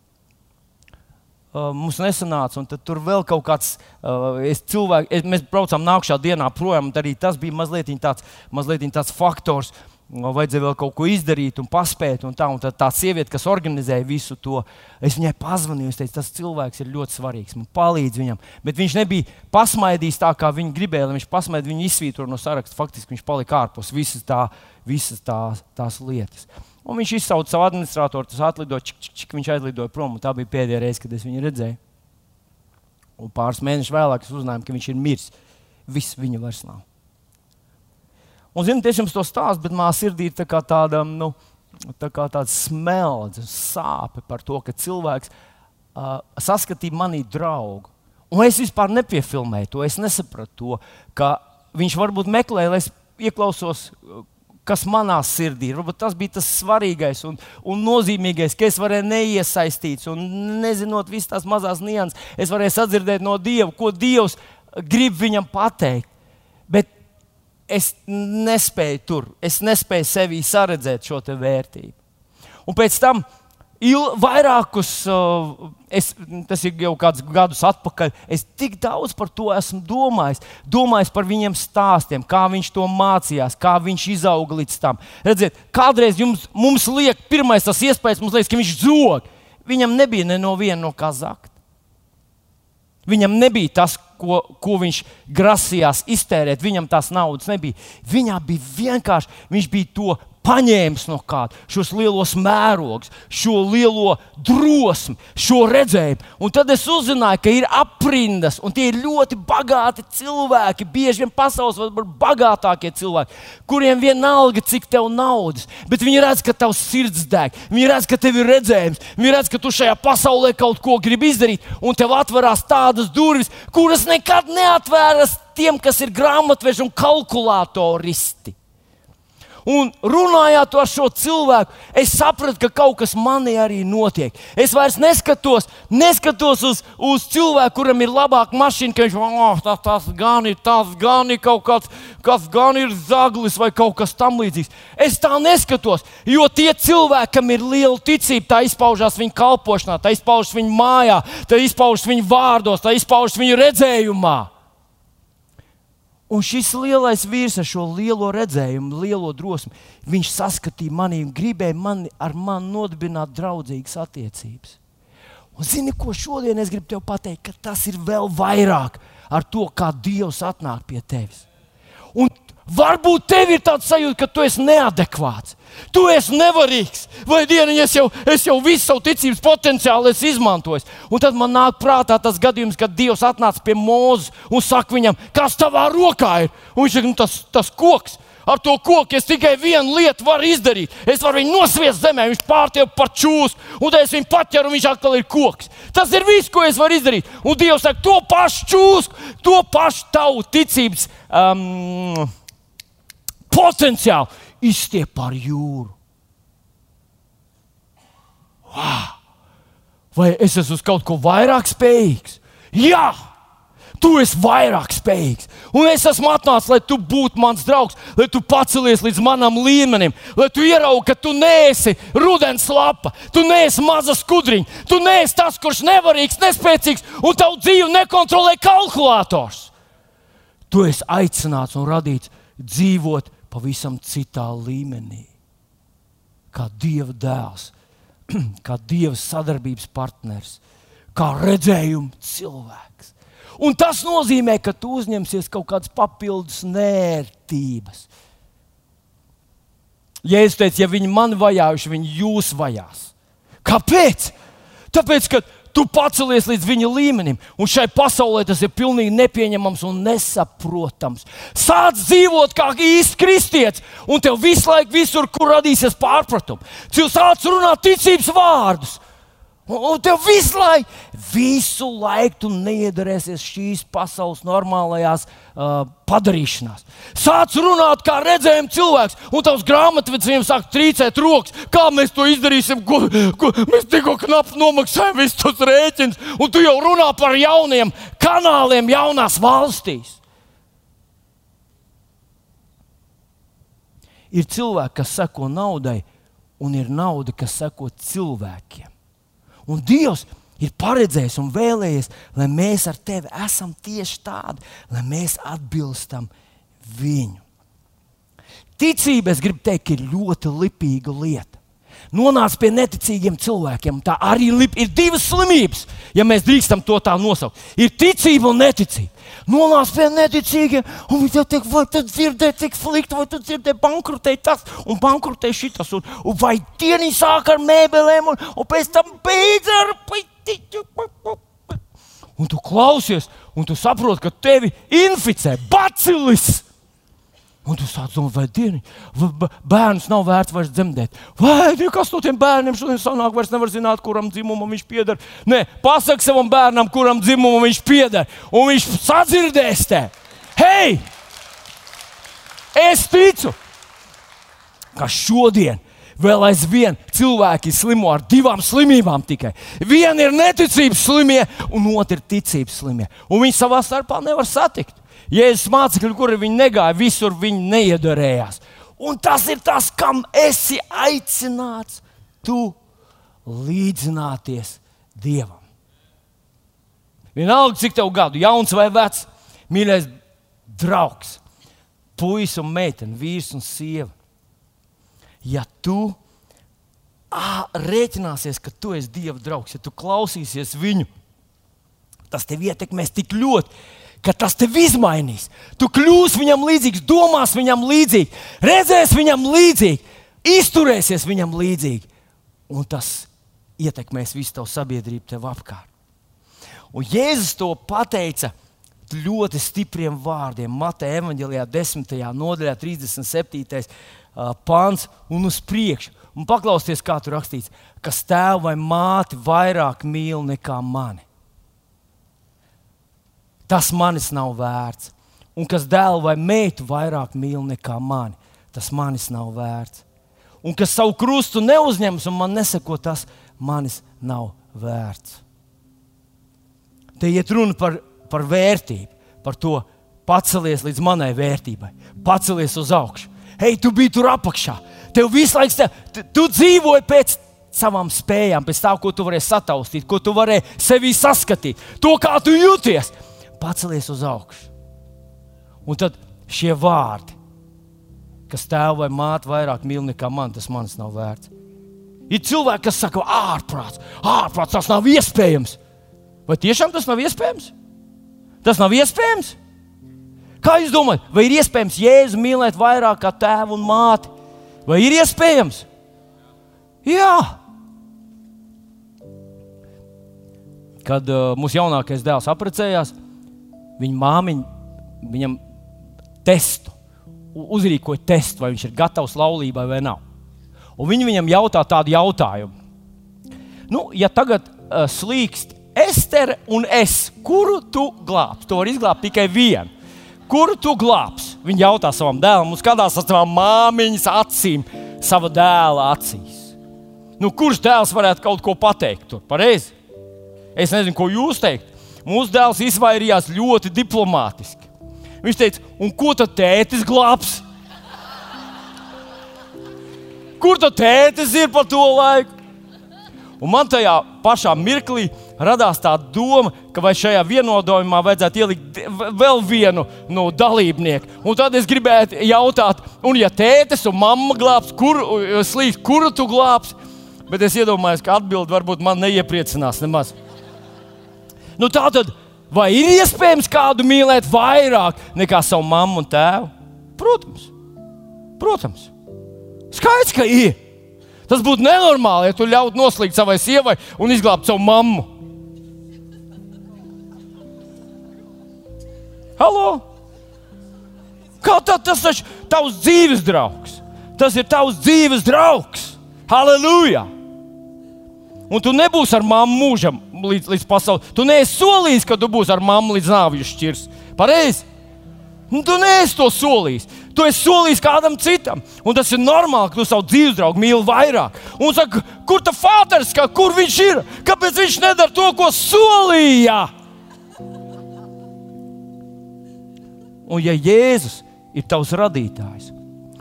Uh, mums nesanāca, un tur vēl kaut kāds uh, cilvēks, mēs braucām nākamā dienā projām, un arī tas bija mazliet tāds, mazliet tāds faktors. Vajadzēja vēl kaut ko izdarīt un paspēt. Un tā, un tā, tā sieviete, kas organizēja visu to, es viņai pazvanīju. Es teicu, tas cilvēks ir ļoti svarīgs. Man palīdz viņam. Bet viņš nebija pasmaidījis tā, kā viņa gribēja, lai viņš pasmaidītu. Viņu izsvītroja no saraksta. Faktiski viņš palika ārpus visas, tā, visas tā, tās lietas. Un viņš izsauca savu administratoru, tas atlidoja, čik, čik, čik, viņš aizlidoja prom. Tā bija pēdējā reize, kad es viņu redzēju. Un pāris mēnešus vēlāk es uzzināju, ka viņš ir miris. Viss viņa vairs nav. Un, zinu, es jums to stāstu, bet manā sirdī ir tā tāda, nu, tā kā tāda smeldze, sāpe par to, ka cilvēks uh, saskatīja manī draugu. Un es vispār nepiefilmēju to, es nesapratu to, ka viņš varbūt meklēja, lai es ieklausos kas manā sirdī ir. Varbūt tas bija tas svarīgais un, un nozīmīgais, ka es varēju neiesaistīties un nezinot visas tās mazās nianses, es varēju sadzirdēt no Dieva, ko Dievs grib viņam pateikt. Bet es nespēju tur, es nespēju sevī saredzēt šo vērtību. Un pēc tam il, vairākus, uh, es, tas ir jau kādus gadus atpakaļ, es tik daudz par to esmu domājis. Domājis par viņiem stāstiem, kā viņš to mācījās, kā viņš izauga līdz tam. Redziet, kādreiz jums, mums liek, pirmais tas iespējas, mums liekas, ka viņš zog. Viņam nebija ne no viena no kā zakt. Viņam nebija tas, ko, ko viņš grasījās iztērēt. Viņam tās naudas nebija. Viņam bija vienkārši, viņš bija to paņēmis no kāda šos lielos mērogus, šo lielo drosmi, šo redzējumu. Un tad es uzzināju, ka ir aprindas, un tie ir ļoti bagāti cilvēki, bieži vien pasaules bagātākie cilvēki, kuriem vienalga, cik tev naudas, bet viņi redz, ka tavs sirds deg, viņi redz, ka tev ir redzējums, viņi redz, ka tu šajā pasaulē kaut ko gribi izdarīt, un tev atverās tādas durvis, kuras nekad neatvēras tiem, kas ir grāmatveži un kalkulatoristi. Un runājot ar šo cilvēku, es sapratu, ka kaut kas manī arī notiek. Es vairs neskatos, neskatos uz, uz cilvēku, kuram ir labāka mašīna, ka viņš oh, tas, tas gan ir, tas gan ir kaut kāds, kas gan ir zaglis vai kaut kas tamlīdzīgs. Es tā neskatos, jo tie cilvēki, kam ir liela ticība, tā izpaužās viņu kalpošanā, tā izpaužas viņu mājā, tā izpaužas viņu vārdos, tā izpaužas viņu redzējumā. Un šis lielais vīrs ar šo lielo redzējumu, lielo drosmi, viņš saskatīja mani un gribēja mani ar mani nodibināt draudzīgas attiecības. Un zini, ko šodien es gribu te pateikt, ka tas ir vēl vairāk ar to, kā Dievs atnāk pie tevis. Un Varbūt tev ir tāds sajūta, ka tu esi neadekvāts. Tu esi nevarīgs, vai dieniņ, es jau, es jau visu savu ticības potenciālu esmu izmantojis. Un tad man nāk prātā tas gadījums, kad Dievs atnāca pie Mozus un saka viņam, kas tavā rokā ir. Un viņš saka, nu, tas, tas koks. Ar to koku es tikai vienu lietu varu izdarīt. Es varu viņu nosviest zemē, viņš pārtiek par čūsku, un tad es viņu paķeru, un viņš atkal ir koks. Tas ir viss, ko es varu izdarīt. Un Dievs saka, to pašu čūsku, to pašu tavu ticības. Um, potenciāli izstiep pār jūru. Wow. Vai es esmu uz kaut ko vairāk spējīgs? Jā! Tu esi vairāk spējīgs. Un es esmu atnācis, lai tu būtu mans draugs, lai tu pacelies līdz manam līmenim, lai tu ieraugi, ka tu neesi rudens lapa, tu neesi maza skudriņa, tu neesi tas, kurš nevarīgs, nespēcīgs un tavu dzīvi nekontrolē kalkulators. Tu esi aicināts un radīts dzīvot pavisam citā līmenī. Kā Dieva dēls, <clears throat> kā Dieva sadarbības partners, kā redzējuma cilvēks. Un tas nozīmē, ka tu uzņemsies kaut kādas papildus nērtības. Ja es teicu, ja viņi man vajājuši, viņi jūs vajās. Kāpēc? Tāpēc, ka tu pacelies līdz viņa līmenim. Un šai pasaulē tas ir pilnīgi nepieņemams un nesaprotams. Sāc dzīvot kā īsts kristietis, un tev visu laiku, visur, kur radīsies pārpratumi, cilvēks sāc runāt ticības vārdus. Un tev visu laiku, visu laiku tu neiedarēsies šīs pasaules normālajās uh, padarīšanās. Sāc runāt kā redzējuma cilvēks, un tavs grāmatvedis viņam sāk trīcēt rokas. Kā mēs to izdarīsim? Ko, ko, mēs tikko knapi nomaksājam visus tos rēķinus, un tu jau runā par jauniem kanāliem jaunās valstīs. Ir cilvēki, kas seko naudai, un ir nauda, kas seko cilvēkiem. Un Dievs ir paredzējis un vēlējies, lai mēs ar tevi esam tieši tādi, lai mēs atbilstam viņu. Ticība, es gribu teikt, ir ļoti lipīga lieta. Nonāca pie neticīgiem cilvēkiem. Tā arī ir divas slimības, ja mēs drīkstam to tā nosaukt. Ir ticība un neticība. Nonāca pie neticīgiem, un viņi teica, vai tu dzirdēji, cik slikti, vai tu dzirdēji, bankrotēji tas un bankrotēji šitas, un, un vai dieni sāk ar mēbelēm, un, un pēc tam beidz ar pitiķu. Un tu klausies, un tu saproti, ka tevi inficē bacilis. Un tu sāc domāt, vai dienu, bērns nav vērts vairs dzemdēt. Vai kas no tiem bērniem šodien sanāk, vairs nevar zināt, kuram dzimumam viņš pieder. Nē, pasak savam bērnam, kuram dzimumam viņš pieder, un viņš sadzirdēs te. Hei! Es ticu, ka šodien vēl aizvien cilvēki slimo ar divām slimībām tikai. Viena ir neticības slimie, un otra ir ticības slimie. Un viņi savā starpā nevar satikt. Jēzus mācekļi, kuri viņi negāja, visur viņi neiedarējās. Un tas ir tas, kam esi aicināts, tu līdzināties Dievam. Vienalga, cik tev gadu, jauns vai vecs, mīļais draugs, puisis un meitene, vīrs un sieva. Ja tu ā, rēķināsies, ka tu esi Dieva draugs, ja tu klausīsies viņu, tas tev ietekmēs tik ļoti ka tas tevi izmainīs. Tu kļūsi viņam līdzīgs, domās viņam līdzīgi, redzēs viņam līdzīgi. izturēsies viņam līdzīgi, un tas ietekmēs visu tavu sabiedrību tev apkārt. Un Jēzus to pateica ļoti stipriem vārdiem. Mateja evanģēlijā, 10. nodaļā, 37. pāns un uz priekšu. Un paklausieties, kā tur rakstīts, kas tēvu vai māti vairāk mīl nekā mani. Tas manis nav vērts. Un kas dēlu vai meitu vairāk mīl nekā mani, tas manis nav vērts. Un kas savu krustu neuzņems un man neseko, tas manis nav vērts. Te iet runa par, par vērtību, par to pacelies līdz manai vērtībai, pacelies uz augšu. Hei, tu biji tur apakšā. Tev visu laiku, te, tu dzīvoji pēc savām spējām, pēc tā, ko tu vari sataustīt, ko tu vari sevī saskatīt, to, kā tu jūties. Pacelies uz augšu. Un tad šie vārdi, kas tēvu vai māti vairāk mīl nekā man, tas manis nav vērts. Ir cilvēki, kas saka, ārprāts, ārprāts, tas nav iespējams. Vai tiešām tas nav iespējams? Tas nav iespējams. Kā jūs domājat, vai ir iespējams Jēzu mīlēt vairāk kā tēvu un māti? Vai ir iespējams? Jā. Kad uh, mūsu jaunākais dēls apprecējās, viņa māmiņa viņam testu, uzrīkoja testu, vai viņš ir gatavs laulībai vai nav. Un viņi viņam jautā tādu jautājumu. Nu, ja tagad uh, slīkst Estere un es, kuru tu glābsi? To var izglābt tikai vienu. Kuru tu glābsi? Viņa jautā savam dēlam, un skatās ar savām māmiņas acīm, sava dēla acīs. Nu, kurš dēls varētu kaut ko pateikt? Tur pareizi. Es nezinu, ko jūs teikt. Mūsu dēls izvairījās ļoti diplomātiski. Viņš teica, un ko tad tētis glābs? Kur tad tētis ir pa to laiku? Un man tajā pašā mirklī radās tā doma, ka vai šajā vienodojumā vajadzētu ielikt vēl vienu no dalībnieku. Un tad es gribētu jautāt, un ja tētis un mamma glābs, kur slīd, kuru tu glābsi? Bet es iedomājos, ka atbildi varbūt man neiepriecinās nemaz. Nu, tā tad, vai ir iespējams kādu mīlēt vairāk nekā savu mammu un tēvu? Protams, protams. Skaidrs, ka ir. Tas būtu nenormāli, ja tu ļautu noslīgt savai sievai un izglābt savu mammu. Halo? Kā tā, tas taču ir tavs dzīves draugs? Tas ir tavs dzīves draugs. Halleluja! Un tu nebūsi ar mammu mūžam līdz, līdz pasaules. Tu neesi solījis, ka tu būsi ar mammu līdz nāvijas šķirs. Pareizi? Nu, tu neesi to solījis. Tu esi solījis kādam citam. Un tas ir normāli, ka tu savu dzīves draugu mīli vairāk. Un saka, kur tas fāters, kur viņš ir? Kāpēc viņš nedara to, ko solīja? Un ja Jēzus ir tavs radītājs,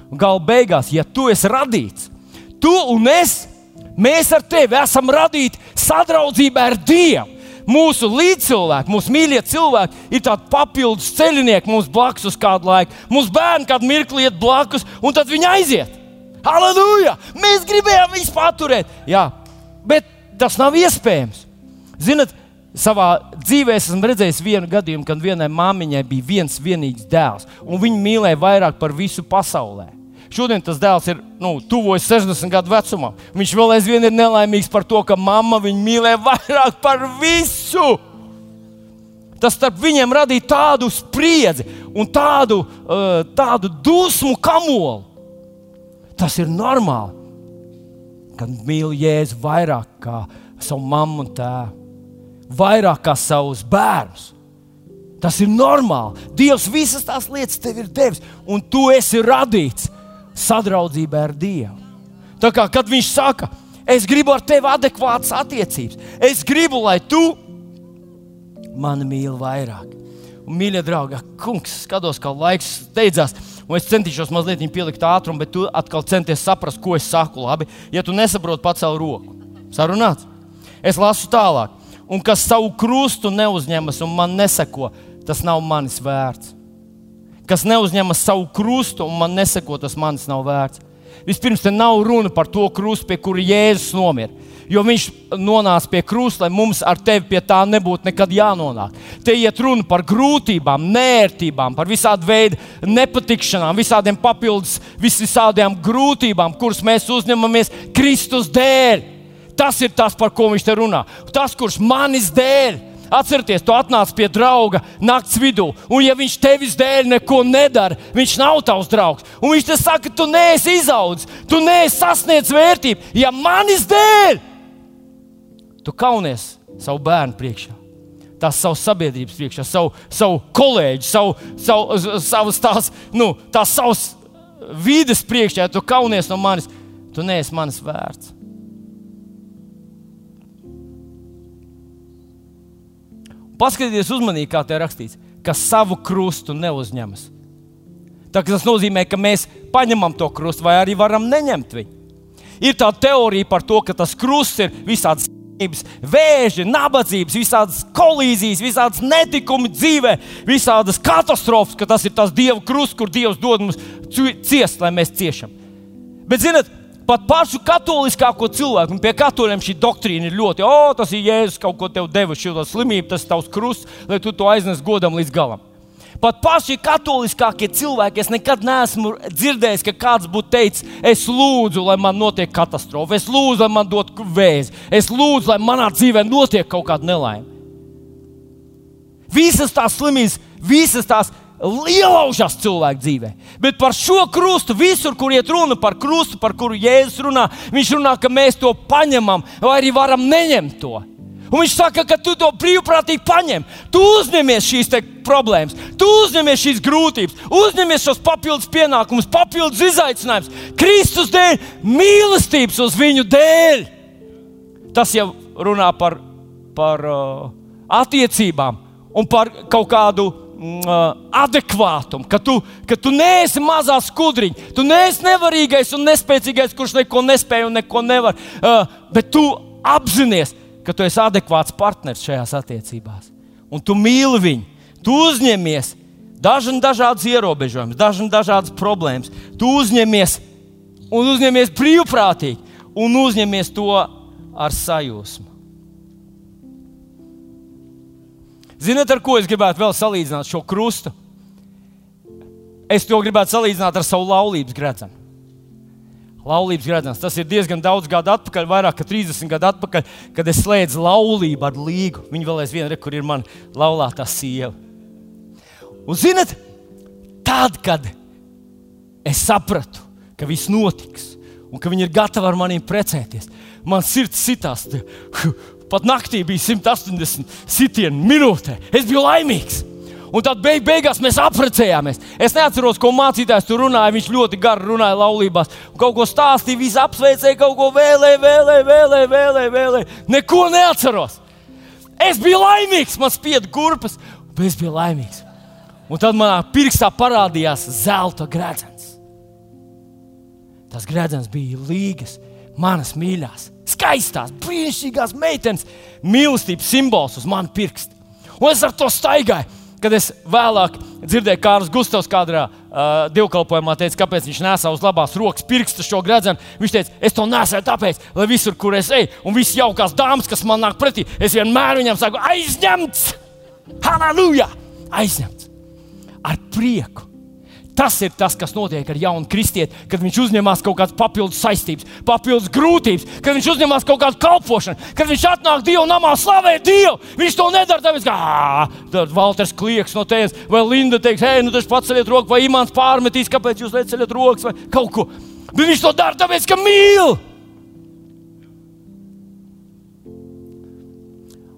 un gala beigās, ja tu esi radīts, tu un es, mēs ar tevi esam radīti sadraudzībā ar Dievu. Mūsu līdzcilvēki, mūsu mīļie cilvēki ir tādi papildus ceļinieki mums blakus uz kādu laiku. Mūsu bērni kādu mirkli iet blakus, un tad viņi aiziet. Halleluja! Mēs gribējām viņus paturēt. Jā, bet tas nav iespējams. Ziniet, Savā dzīvē esmu redzējis vienu gadījumu, kad vienai māmiņai bija viens vienīgs dēls, un viņa mīlēja vairāk par visu pasaulē. Šodien tas dēls ir nu, tuvojas 60 gadu vecumam. Viņš vēl aizvien ir nelaimīgs par to, ka mamma viņu mīlēja vairāk par visu. Tas starp viņiem radīja tādu spriedzi un tādu, uh, tādu dusmu kamolu. Tas ir normāli, kad mīl Jēzu vairāk kā savu mammu un tēvu vairāk kā savus bērnus. Tas ir normāli. Dievs visas tās lietas tev ir devis, un tu esi radīts sadraudzībā ar Dievu. Tā kā kad viņš saka, es gribu ar tevi adekvātas attiecības, es gribu, lai tu mani mīli vairāk. Un, mīļie draugi, kungs, skatos, kā laiks steidzās, un es centīšos mazliet pielikt ātrumu, bet tu atkal centies saprast, ko es saku. Labi, ja tu nesaproti, pacēl roku. Sarunāts. Es lasu tālāk un kas savu krustu neuzņemas un man neseko, tas nav manis vērts. Kas neuzņemas savu krustu un man neseko, tas manis nav vērts. Vispirms, te nav runa par to krustu, pie kura Jēzus nomira. Jo viņš nonāca pie krusta, lai mums ar tevi pie tā nebūtu nekad jānonāk. Te iet runa par grūtībām, nērtībām, par visādi veidu nepatikšanām, visādiem papildus, visādām grūtībām, kuras mēs uzņemamies Kristus dēļ. Tas ir tas, par ko viņš te runā. Tas, kurš manis dēļ Atcerieties, tu atnāc pie drauga naktas vidū, un ja viņš tevis dēļ neko nedara, viņš nav tavs draugs. Un viņš te saka, tu neesi izaudzis, tu neesi sasniedzis vērtību. Ja manis dēļ, tu kaunies savu bērnu priekšā. Tās savas sabiedrības priekšā, savu, savu kolēģi, savu, savu, savas tās, nu, tās savas vides priekšā, ja tu kaunies no manis, tu neesi manis vērts. Paskatieties uzmanīgi, kā te rakstīts, ka savu krustu neuzņemas. Tas nozīmē, ka mēs paņemam to krustu, vai arī varam neņemt viņu. Ir tā teorija par to, ka tas krusts ir visādas vēži, nabadzības, visādas kolīzijas, visādas netikumi dzīvē, visādas katastrofas, ka tas ir tas Dieva krusts, kur Dievs dod mums ciest, lai mēs ciešam. Bet, zinot, pat pašu katoliskāko cilvēku, un pie katoļiem šī doktrīna ir ļoti, o, tas ir Jēzus kaut ko tev devis, šo slimību, tas ir tavs krusts, lai tu to aiznes godam līdz galam. Pat paši katoliskākie cilvēki, es nekad neesmu dzirdējis, ka kāds būtu teicis, es lūdzu, lai man notiek katastrofa, es lūdzu, lai man dotu vēzi, es lūdzu, lai manā dzīvē notiek kaut kāda nelaime. Visas tās slimības, visas tās ielaužas cilvēku dzīvē. Bet par šo krustu, visur, kur iet runa par krustu, par kuru Jēzus runā, viņš runā, ka mēs to paņemam, vai arī varam neņemt to. Un viņš saka, ka tu to brīvprātīgi paņem. Tu uzņemies šīs problēmas, tu uzņemies šīs grūtības, uzņemies šos papildus pienākumus, papildus izaicinājumus. Kristus dēļ, mīlestības uz viņu dēļ. Tas jau runā par, par uh, attiecībām un par kaut kādu adekvātumu, ka tu, ka tu neesi mazā skudriņa, tu neesi nevarīgais un nespēcīgais, kurš neko nespēj un neko nevar. Bet tu apzinājies, ka tu esi adekvāts partneris šajās attiecībās. Un tu mīli viņu, tu uzņemies dažna, dažādas ierobežojumus, dažna, dažādas problēmas. Tu uzņemies un uzņemies brīvprātīgi un uzņemies to ar sajūsmu. Ziniet, ar ko es gribētu vēl salīdzināt šo krustu? Es to gribētu salīdzināt ar savu laulības gredzenu. Laulības gredzens. Tas ir diezgan daudz gadu atpakaļ, vairāk kā 30 gadu atpakaļ, kad es slēdzu laulību ar Līgu. Viņa vēl aizvien ir, kur ir mana laulātā sieva. Un, zinot, tad, kad es sapratu, ka viss notiks un ka viņi ir gatavi ar maniem precēties, man sirds sitās. Pat naktī bija 180 sitienu minūtē. Es biju laimīgs. Un tad beig beigās mēs apprecējāmies. Es neatceros, ko mācītājs tur runāja. Viņš ļoti gari runāja laulībās. Kaut ko stāstīja, visi apsveicēja, kaut ko vēlēja, vēlēja, vēlēja, vēlēja. vēlēja. Neko neatceros. Es biju laimīgs, man spieda kurpes, bet es biju laimīgs. Un tad manā pirkstā parādījās zelta gredzens. Tas gredzens bija līgas, manas mīļās skaistās, brīnišķīgās meitenes mīlestības simbols uz manu pirkstu. Un es ar to staigāju. Kad es vēlāk dzirdēju, kā Kārlis Gustavs kādā uh, dievkalpojumā teica, kāpēc viņš nesā uz labās rokas pirkstu šo gredzenu. Viņš teica, es to nesēju tāpēc, lai visur, kur es eju, un visas jaukās dāmas, kas man nāk pretī, es vienmēr viņam saku, aizņemts! Halleluja! Aizņemts! Ar prieku! Tas ir tas, kas notiek ar jaunu kristieti, kad viņš uzņemas kaut kādas papildus saistības, papildus grūtības, kad viņš uzņemas kaut kādu kalpošanu, kad viņš atnāk Dieva namā, slavē Dievu. Viņš to nedara tāpēc, ka tur Valters klieks no tevis, vai Linda teiks, hei, nu tas pats ceļot roku, vai Imants pārmetīs, kāpēc jūs neceļat rokas vai kaut ko. Bet viņš to dara tāpēc, ka mīl.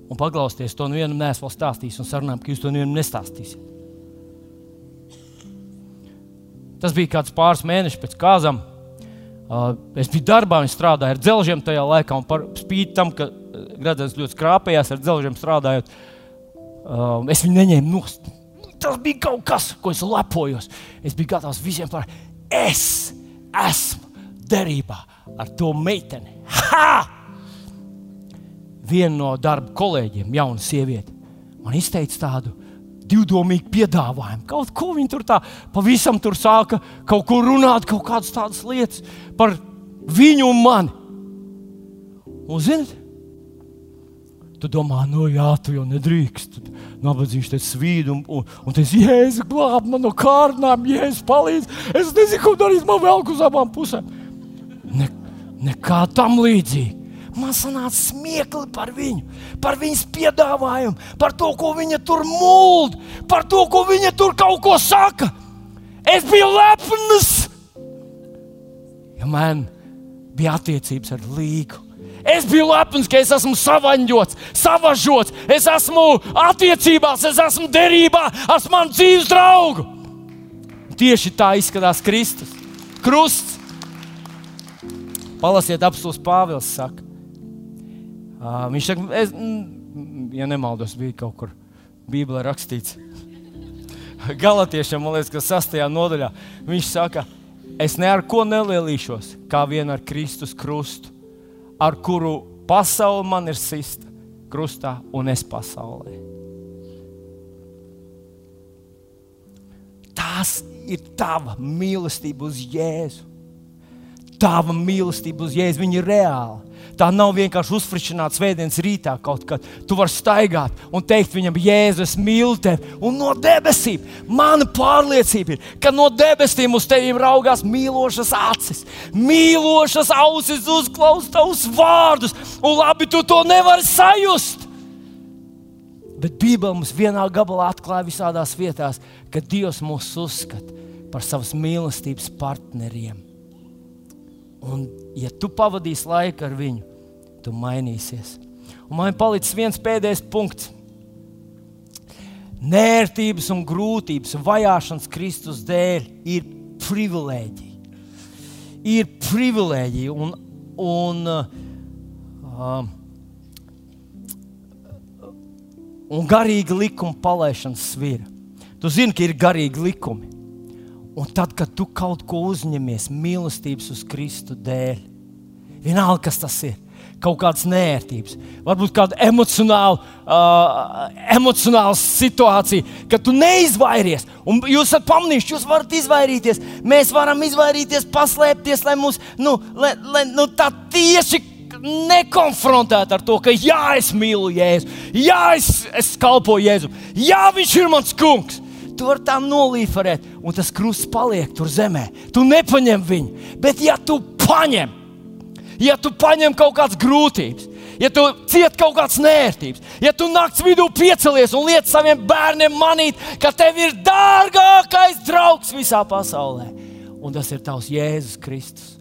Un paklausieties, to nevienam nesmu vēl stāstījis, un sarunājam, ka jūs to nevienam nestāstīsiet. Tas bija kāds pāris mēnešus pēc kāzām. Uh, es biju darbā, viņš strādāja ar dzelžiem tajā laikā, un par spīti tam, ka uh, Gradzens ļoti skrāpējās ar dzelžiem strādājot, uh, es viņu neņēmu nost. Tas bija kaut kas, ko es lepojos. Es biju gatavs visiem par es esmu derībā ar to meiteni. Ha! Viena no darba kolēģiem, jauna sieviete, man izteica tādu divdomīgi piedāvājumi. Kaut ko viņi tur tā pavisam tur sāka kaut ko runāt, kaut kādas tādas lietas par viņu un mani. Un, zinot, tu domā, nu jā, tu jau nedrīkst. Nabadzīgs te svīd, un, un, un tas jēzus glāb man no kārdinām, jēzus palīdz. Es nezinu, ko darīt, man vēl uz abām pusēm. Ne, nekā tam līdzīga. Man sanāca smiekli par viņu, par viņas piedāvājumu, par to, ko viņa tur mūld, par to, ko viņa tur kaut ko saka. Es biju lepns, ja man bija attiecības ar līgu. Es biju lepns, ka es esmu savaņģots, savažots, es esmu attiecībās, es esmu derībā ar manu dzīves draugu. Tieši tā izskatās Kristus. Krusts. Palasiet, apelsīns Pāvils saka. Uh, viņš saka, es, ja nemaldos, bija kaut kur Bībelē rakstīts. <laughs> Galotiešiem, man liekas, ka sastajā nodaļā viņš saka, es ne ar ko nelielīšos, kā vien ar Kristus krustu ar kuru pasaule man ir sista krustā un es pasaulē. Tas ir tava mīlestība uz Jēzu. Tava mīlestība uz Jēzu, viņa ir reāla. Tā nav vienkārši uzfrišināta svētdienas rītā kaut kad. Tu vari staigāt un teikt viņam, Jēzus, mīl tevi. Un no debesīm mana pārliecība ir, ka no debesīm uz tevi raugās mīlošas acis, mīlošas ausis, uzklausās tavus vārdus. Un labi, tu to nevari sajust. Bet Bībelē mums vienā gabalā atklāja visādās vietās, ka Dievs mūs uzskata par savas mīlestības partneriem. Un, ja tu pavadīsi laiku ar viņu, tu mainīsies. Un man ir palicis viens pēdējais punkts. Nērtības un grūtības un vajāšanas Kristus dēļ ir privilēģija. Ir privilēģija un, un, uh, un garīga likuma palaišanas svira. Tu zini, ka ir garīgi likumi. Un tad, kad tu kaut ko uzņemies mīlestības uz Kristu dēļ, vienalga, kas tas ir, kaut kādas nērtības, varbūt kāda emocionāla, uh, emocionāla situācija, ka tu neizvairies. Un jūs esat pamanījuši, jūs varat izvairīties. Mēs varam izvairīties, paslēpties, lai mūs nu, lai, lai, nu, tā tieši nekonfrontēt ar to, ka jā, es mīlu Jēzu, jā, es, es kalpoju Jēzu, jā, viņš ir mans kungs tu vari tā nolīferēt, un tas krusts paliek tur zemē. Tu nepaņem viņu, bet ja tu paņem, ja tu paņem kaut kādas grūtības, ja tu cieti kaut kādas nērtības, ja tu naktas vidū piecelies un liec saviem bērniem manīt, ka tev ir dārgākais draugs visā pasaulē, un tas ir tavs Jēzus Kristus.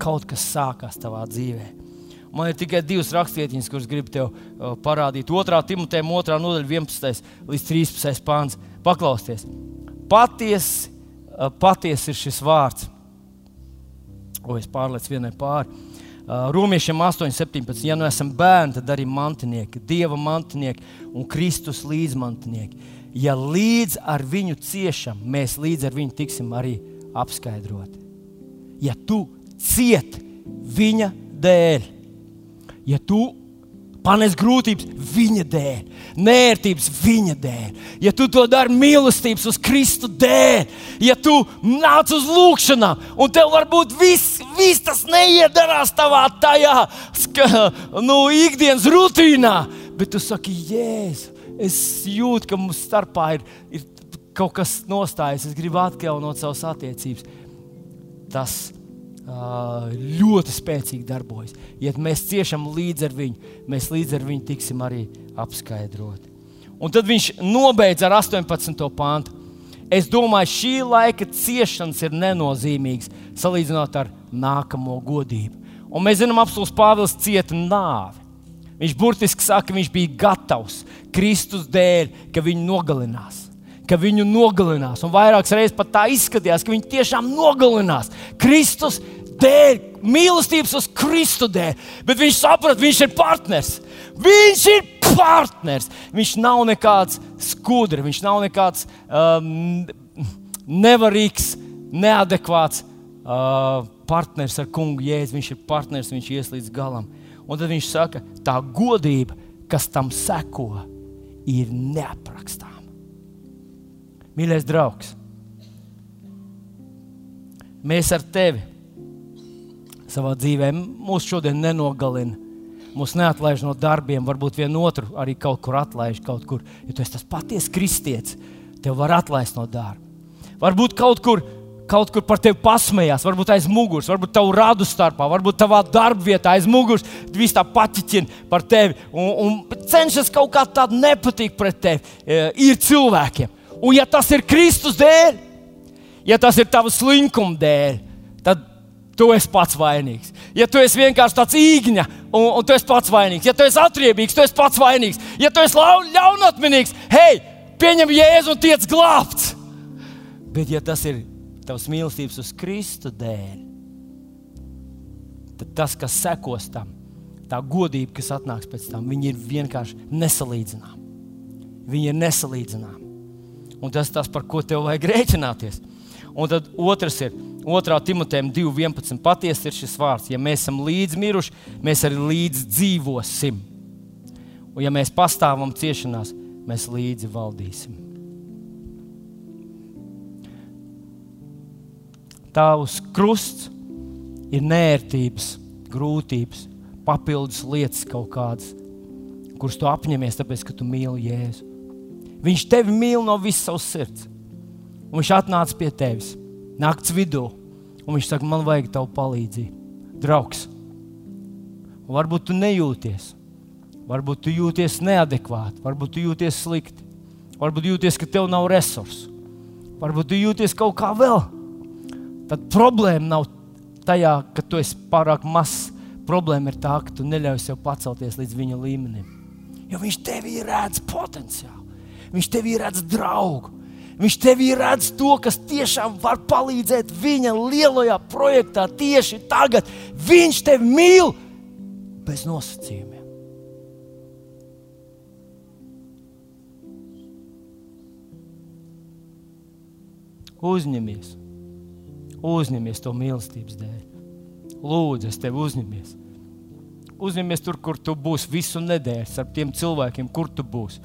Kaut kas sākās tavā dzīvē. Man ir tikai divas rakstvietiņas, kuras gribu tev uh, parādīt. Otrā Timotē, otrā nodaļa, 11. līdz 13. pāns. Paklausieties, patiesi paties ir šis vārds. O, es pārlieku vienai pāri. Romiešiem 8,17. Ja nu esam bērni, tad arī mantinieki, Dieva mantinieki un Kristus līdzmantinieki. Ja līdz ar viņu ciešam, mēs līdz ar viņu tiksim arī apskaidroti. Ja tu cieti viņa dēļ, ja tu panes grūtības viņa dēļ, nērtības viņa dēļ. Ja tu to dari mīlestības uz Kristu dēļ, ja tu nāc uz lūgšanām, un tev varbūt viss, viss tas neiedarās tavā tajā ska, nu, ikdienas rutīnā, bet tu saki, Jēzu, es jūtu, ka mums starpā ir, ir kaut kas nostājies, es gribu atjaunot savas attiecības. Tas ļoti spēcīgi darbojas. Ja mēs ciešam līdzi ar viņu, mēs līdz ar viņu tiksim arī apskaidroti. Un tad viņš nobeidz ar 18. pāntu. Es domāju, šī laika ciešanas ir nenozīmīgas salīdzinot ar nākamo godību. Un mēs zinām, apelsīns Pāvils cieta nāvi. Viņš burtiski saka, ka viņš bija gatavs Kristus dēļ, ka viņu nogalinās ka viņu nogalinās. Un vairākas reizes pat tā izskatījās, ka viņi tiešām nogalinās. Kristus dēļ, mīlestības uz Kristu dēļ. Bet viņš saprata, viņš ir partners. Viņš ir partners. Viņš nav nekāds skudrs, viņš nav nekāds um, nevarīgs, neadekvāts uh, partners ar kungu jēdzi. Viņš ir partners, viņš ies līdz galam. Un tad viņš saka, tā godība, kas tam seko, ir neaprakstāma. Mīļais draugs, mēs ar tevi savā dzīvē mūsu šodien nenogalina. Mūs neatlaiž no darbiem, varbūt vienotru arī kaut kur atlaiž. Kaut kur. Ja tu esi tas patiesa kristietis, tev var atlaist no darba. Varbūt kaut kur, kaut kur par tevi pasmējās, varbūt aiz muguras, varbūt tavu radu starpā, varbūt tavā darba vietā aiz muguras. Viss tā paķiķina par tevi un, un cenšas kaut kā tādu nepatīk pret tevi. E, ir cilvēkiem. Un ja tas ir Kristus dēļ, ja tas ir tavs slinkuma dēļ, tad tu esi pats vainīgs. Ja tu esi vienkārši tāds īgņa, un, un tu esi pats vainīgs, ja tu esi atriebīgs, tu esi pats vainīgs, ja tu esi ļaunatminīgs, hei, pieņem jēzu un tiec glābts. Bet, ja tas ir tavs mīlestības uz Kristu dēļ, tad tas, kas sekos tam, tā godība, kas atnāks pēc tam, viņi ir vienkārši nesalīdzināmi. Viņi ir nesalīdzināmi. Un tas ir tas, par ko tev vajag rēķināties. Un tad otrs ir 2. Timotejam 2.11. Patiesi ir šis vārds, ja mēs esam līdz miruši, mēs arī līdz dzīvosim. Un ja mēs pastāvam ciešanās, mēs līdzi valdīsim. Tavs krusts ir nērtības, grūtības, papildus lietas kaut kādas, kuras tu apņemies, tāpēc ka tu mīli Jēzu. Viņš tevi mīl no visas savas sirds. Un viņš atnāca pie tevis naktas vidū, un viņš saka, man vajag tavu palīdzību. Draugs, un varbūt tu nejūties, varbūt tu jūties neadekvāti, varbūt tu jūties slikti, varbūt jūties, ka tev nav resursu, varbūt tu jūties kaut kā vēl. Tad problēma nav tajā, ka tu esi pārāk mazs. Problēma ir tā, ka tu neļauj sev pacelties līdz viņa līmenim. Jo viņš tevī redz potenciālu, viņš tevī redz draugu. Viņš tevī redz to, kas tiešām var palīdzēt viņa lielajā projektā tieši tagad. Viņš tevi mīl bez nosacījumiem. Uzņemies, uzņemies to mīlestības dēļ. Lūdzu, es tevi uzņemies. Uzņemies tur, kur tu būsi visu nedēļu, ar tiem cilvēkiem, kur tu būsi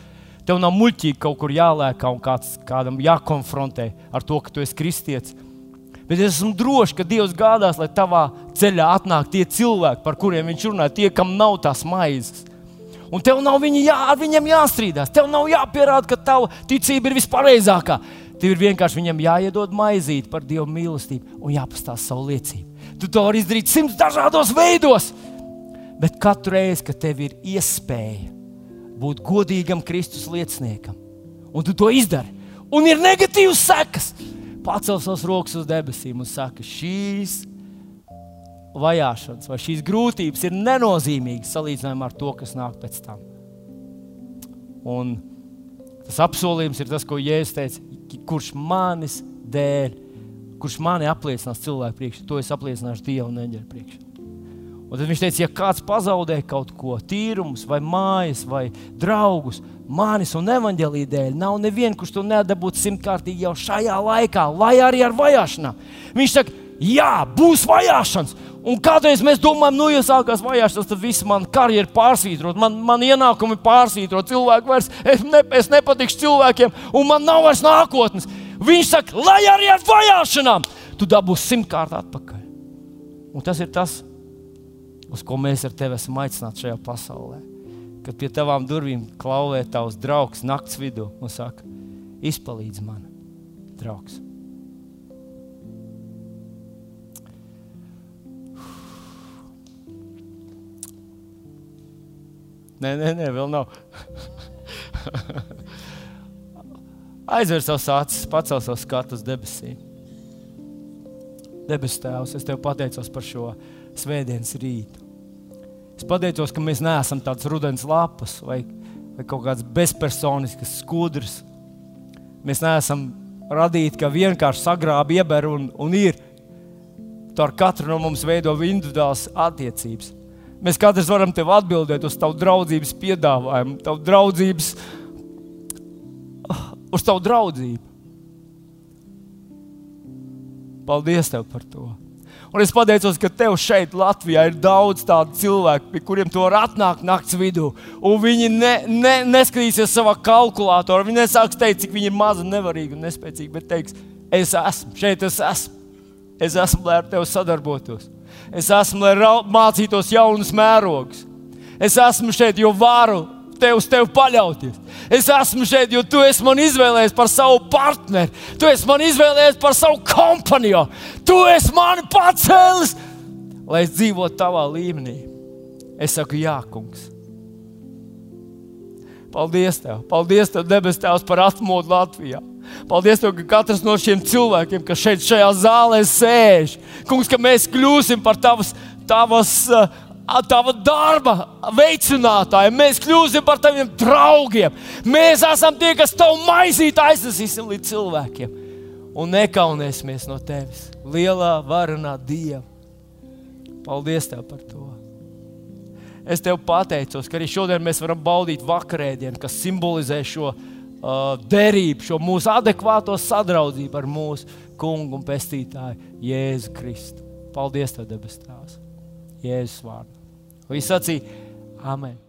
Tev nav muļķīgi kaut kur jālēkā un kāds, kādam jākonfrontē ar to, ka tu esi kristietis. Bet es esmu drošs, ka Dievs gādās, lai tavā ceļā atnāk tie cilvēki, par kuriem viņš runā, tie, kam nav tās maizes. Un tev nav viņa jā, ar viņiem jāstrīdās. Tev nav jāpierāda, ka tava ticība ir vispareizākā. Tev ir vienkārši viņam jāiedod maizīt par Dieva mīlestību un jāpastāsta savu liecību. Tu to vari izdarīt simts dažādos veidos, bet katru reizi, kad tev ir iespēja būt godīgam Kristus lieciniekam. Un tu to izdari. Un ir negatīvas sekas. Pacel savus rokas uz debesīm un saka, šīs vajāšanas vai šīs grūtības ir nenozīmīgas salīdzinājumā ar to, kas nāk pēc tam. Un tas apsolījums ir tas, ko Jēzus teica, kurš manis dēļ, kurš mani apliecinās cilvēku priekšā, to es apliecināšu Dievu un eņģeļu priekšā. Un tad viņš teica, ja kāds pazaudē kaut ko, tīrumus, vai mājas, vai draugus, manis un evaņģēlīja dēļ, nav neviena, kurš to nedabūtu simtkārtīgi jau šajā laikā, lai arī ar vajāšanām. Viņš saka, jā, būs vajāšanas. Un kādreiz mēs domājam, nu, ja sākās vajāšanas, tad viss man karjeras pārsvītrot, man, man ienākumi pārsvītrot, cilvēki vairs, es, ne, es nepatikšu cilvēkiem, un man nav vairs nākotnes. Viņš saka, lai arī ar vajāšanām, tu dabūsi simtkārt atpakaļ. Un tas ir tas, uz ko mēs ar tevi esam aicināti šajā pasaulē. Kad pie tavām durvīm klauvē tavs draugs naktas vidū un saka, izpalīdzi man, draugs. Nē, nē, nē, vēl nav. <laughs> Aizver savus acis, pacel savu skatu uz debesīm. Debes Tēvs, es tev pateicos par šo svētdienas rītu. Es pateicos, ka mēs neesam tāds rudens lapas vai, vai kaut kāds bezpersonisks skudrs. Mēs neesam radīti, ka vienkārši sagrābi, ieber un, un ir. Tu ar katru no mums veido individuālas attiecības. Mēs katrs varam tev atbildēt uz tavu draudzības piedāvājumu, tavu draudzības, uz tavu draudzību. Paldies tev par to! Un es pateicos, ka tev šeit, Latvijā, ir daudz tādu cilvēku, pie kuriem tu vari atnākt naktas vidū. Un viņi ne, ne, neskatīsies savā kalkulatorā. Viņi nesāks teikt, cik viņi ir mazi, nevarīgi un nespēcīgi, bet teiks, es esmu šeit, es esmu. Es esmu, lai ar tevi sadarbotos. Es esmu, lai mācītos jaunus mērogus. Es esmu šeit, jo varu tev uz tevi paļauties. Es esmu šeit, jo tu esi man izvēlējies par savu partneri. Tu esi man izvēlējies par savu kompāniju. Tu esi mani pacēlis, lai es dzīvotu tavā līmenī. Es saku, Jā, kungs. Paldies, Tev! Paldies, Tev, debes Tēvs, par atmodu Latvijā! Paldies, tev, ka katrs no šiem cilvēkiem, kas šeit, šajā zālē sēž, kungs, ka mēs kļūsim par tavas, tavas uh, tava darba veicinātāji, mēs kļūsim par taviem draugiem. Mēs esam tie, kas tavu maizīti aiznesīsim līdz cilvēkiem un nekaunēsimies no tevis. Lielā varonā Dieva. Paldies tev par to. Es tev pateicos, ka arī šodien mēs varam baudīt vakarēdienu, kas simbolizē šo uh, derību, šo mūsu adekvāto sadraudzību ar mūsu kungu un pestītāju Jēzu Kristu. Paldies, Tev, debes Tēvs! Jēzus vārdā. Visi sacīja, Amen.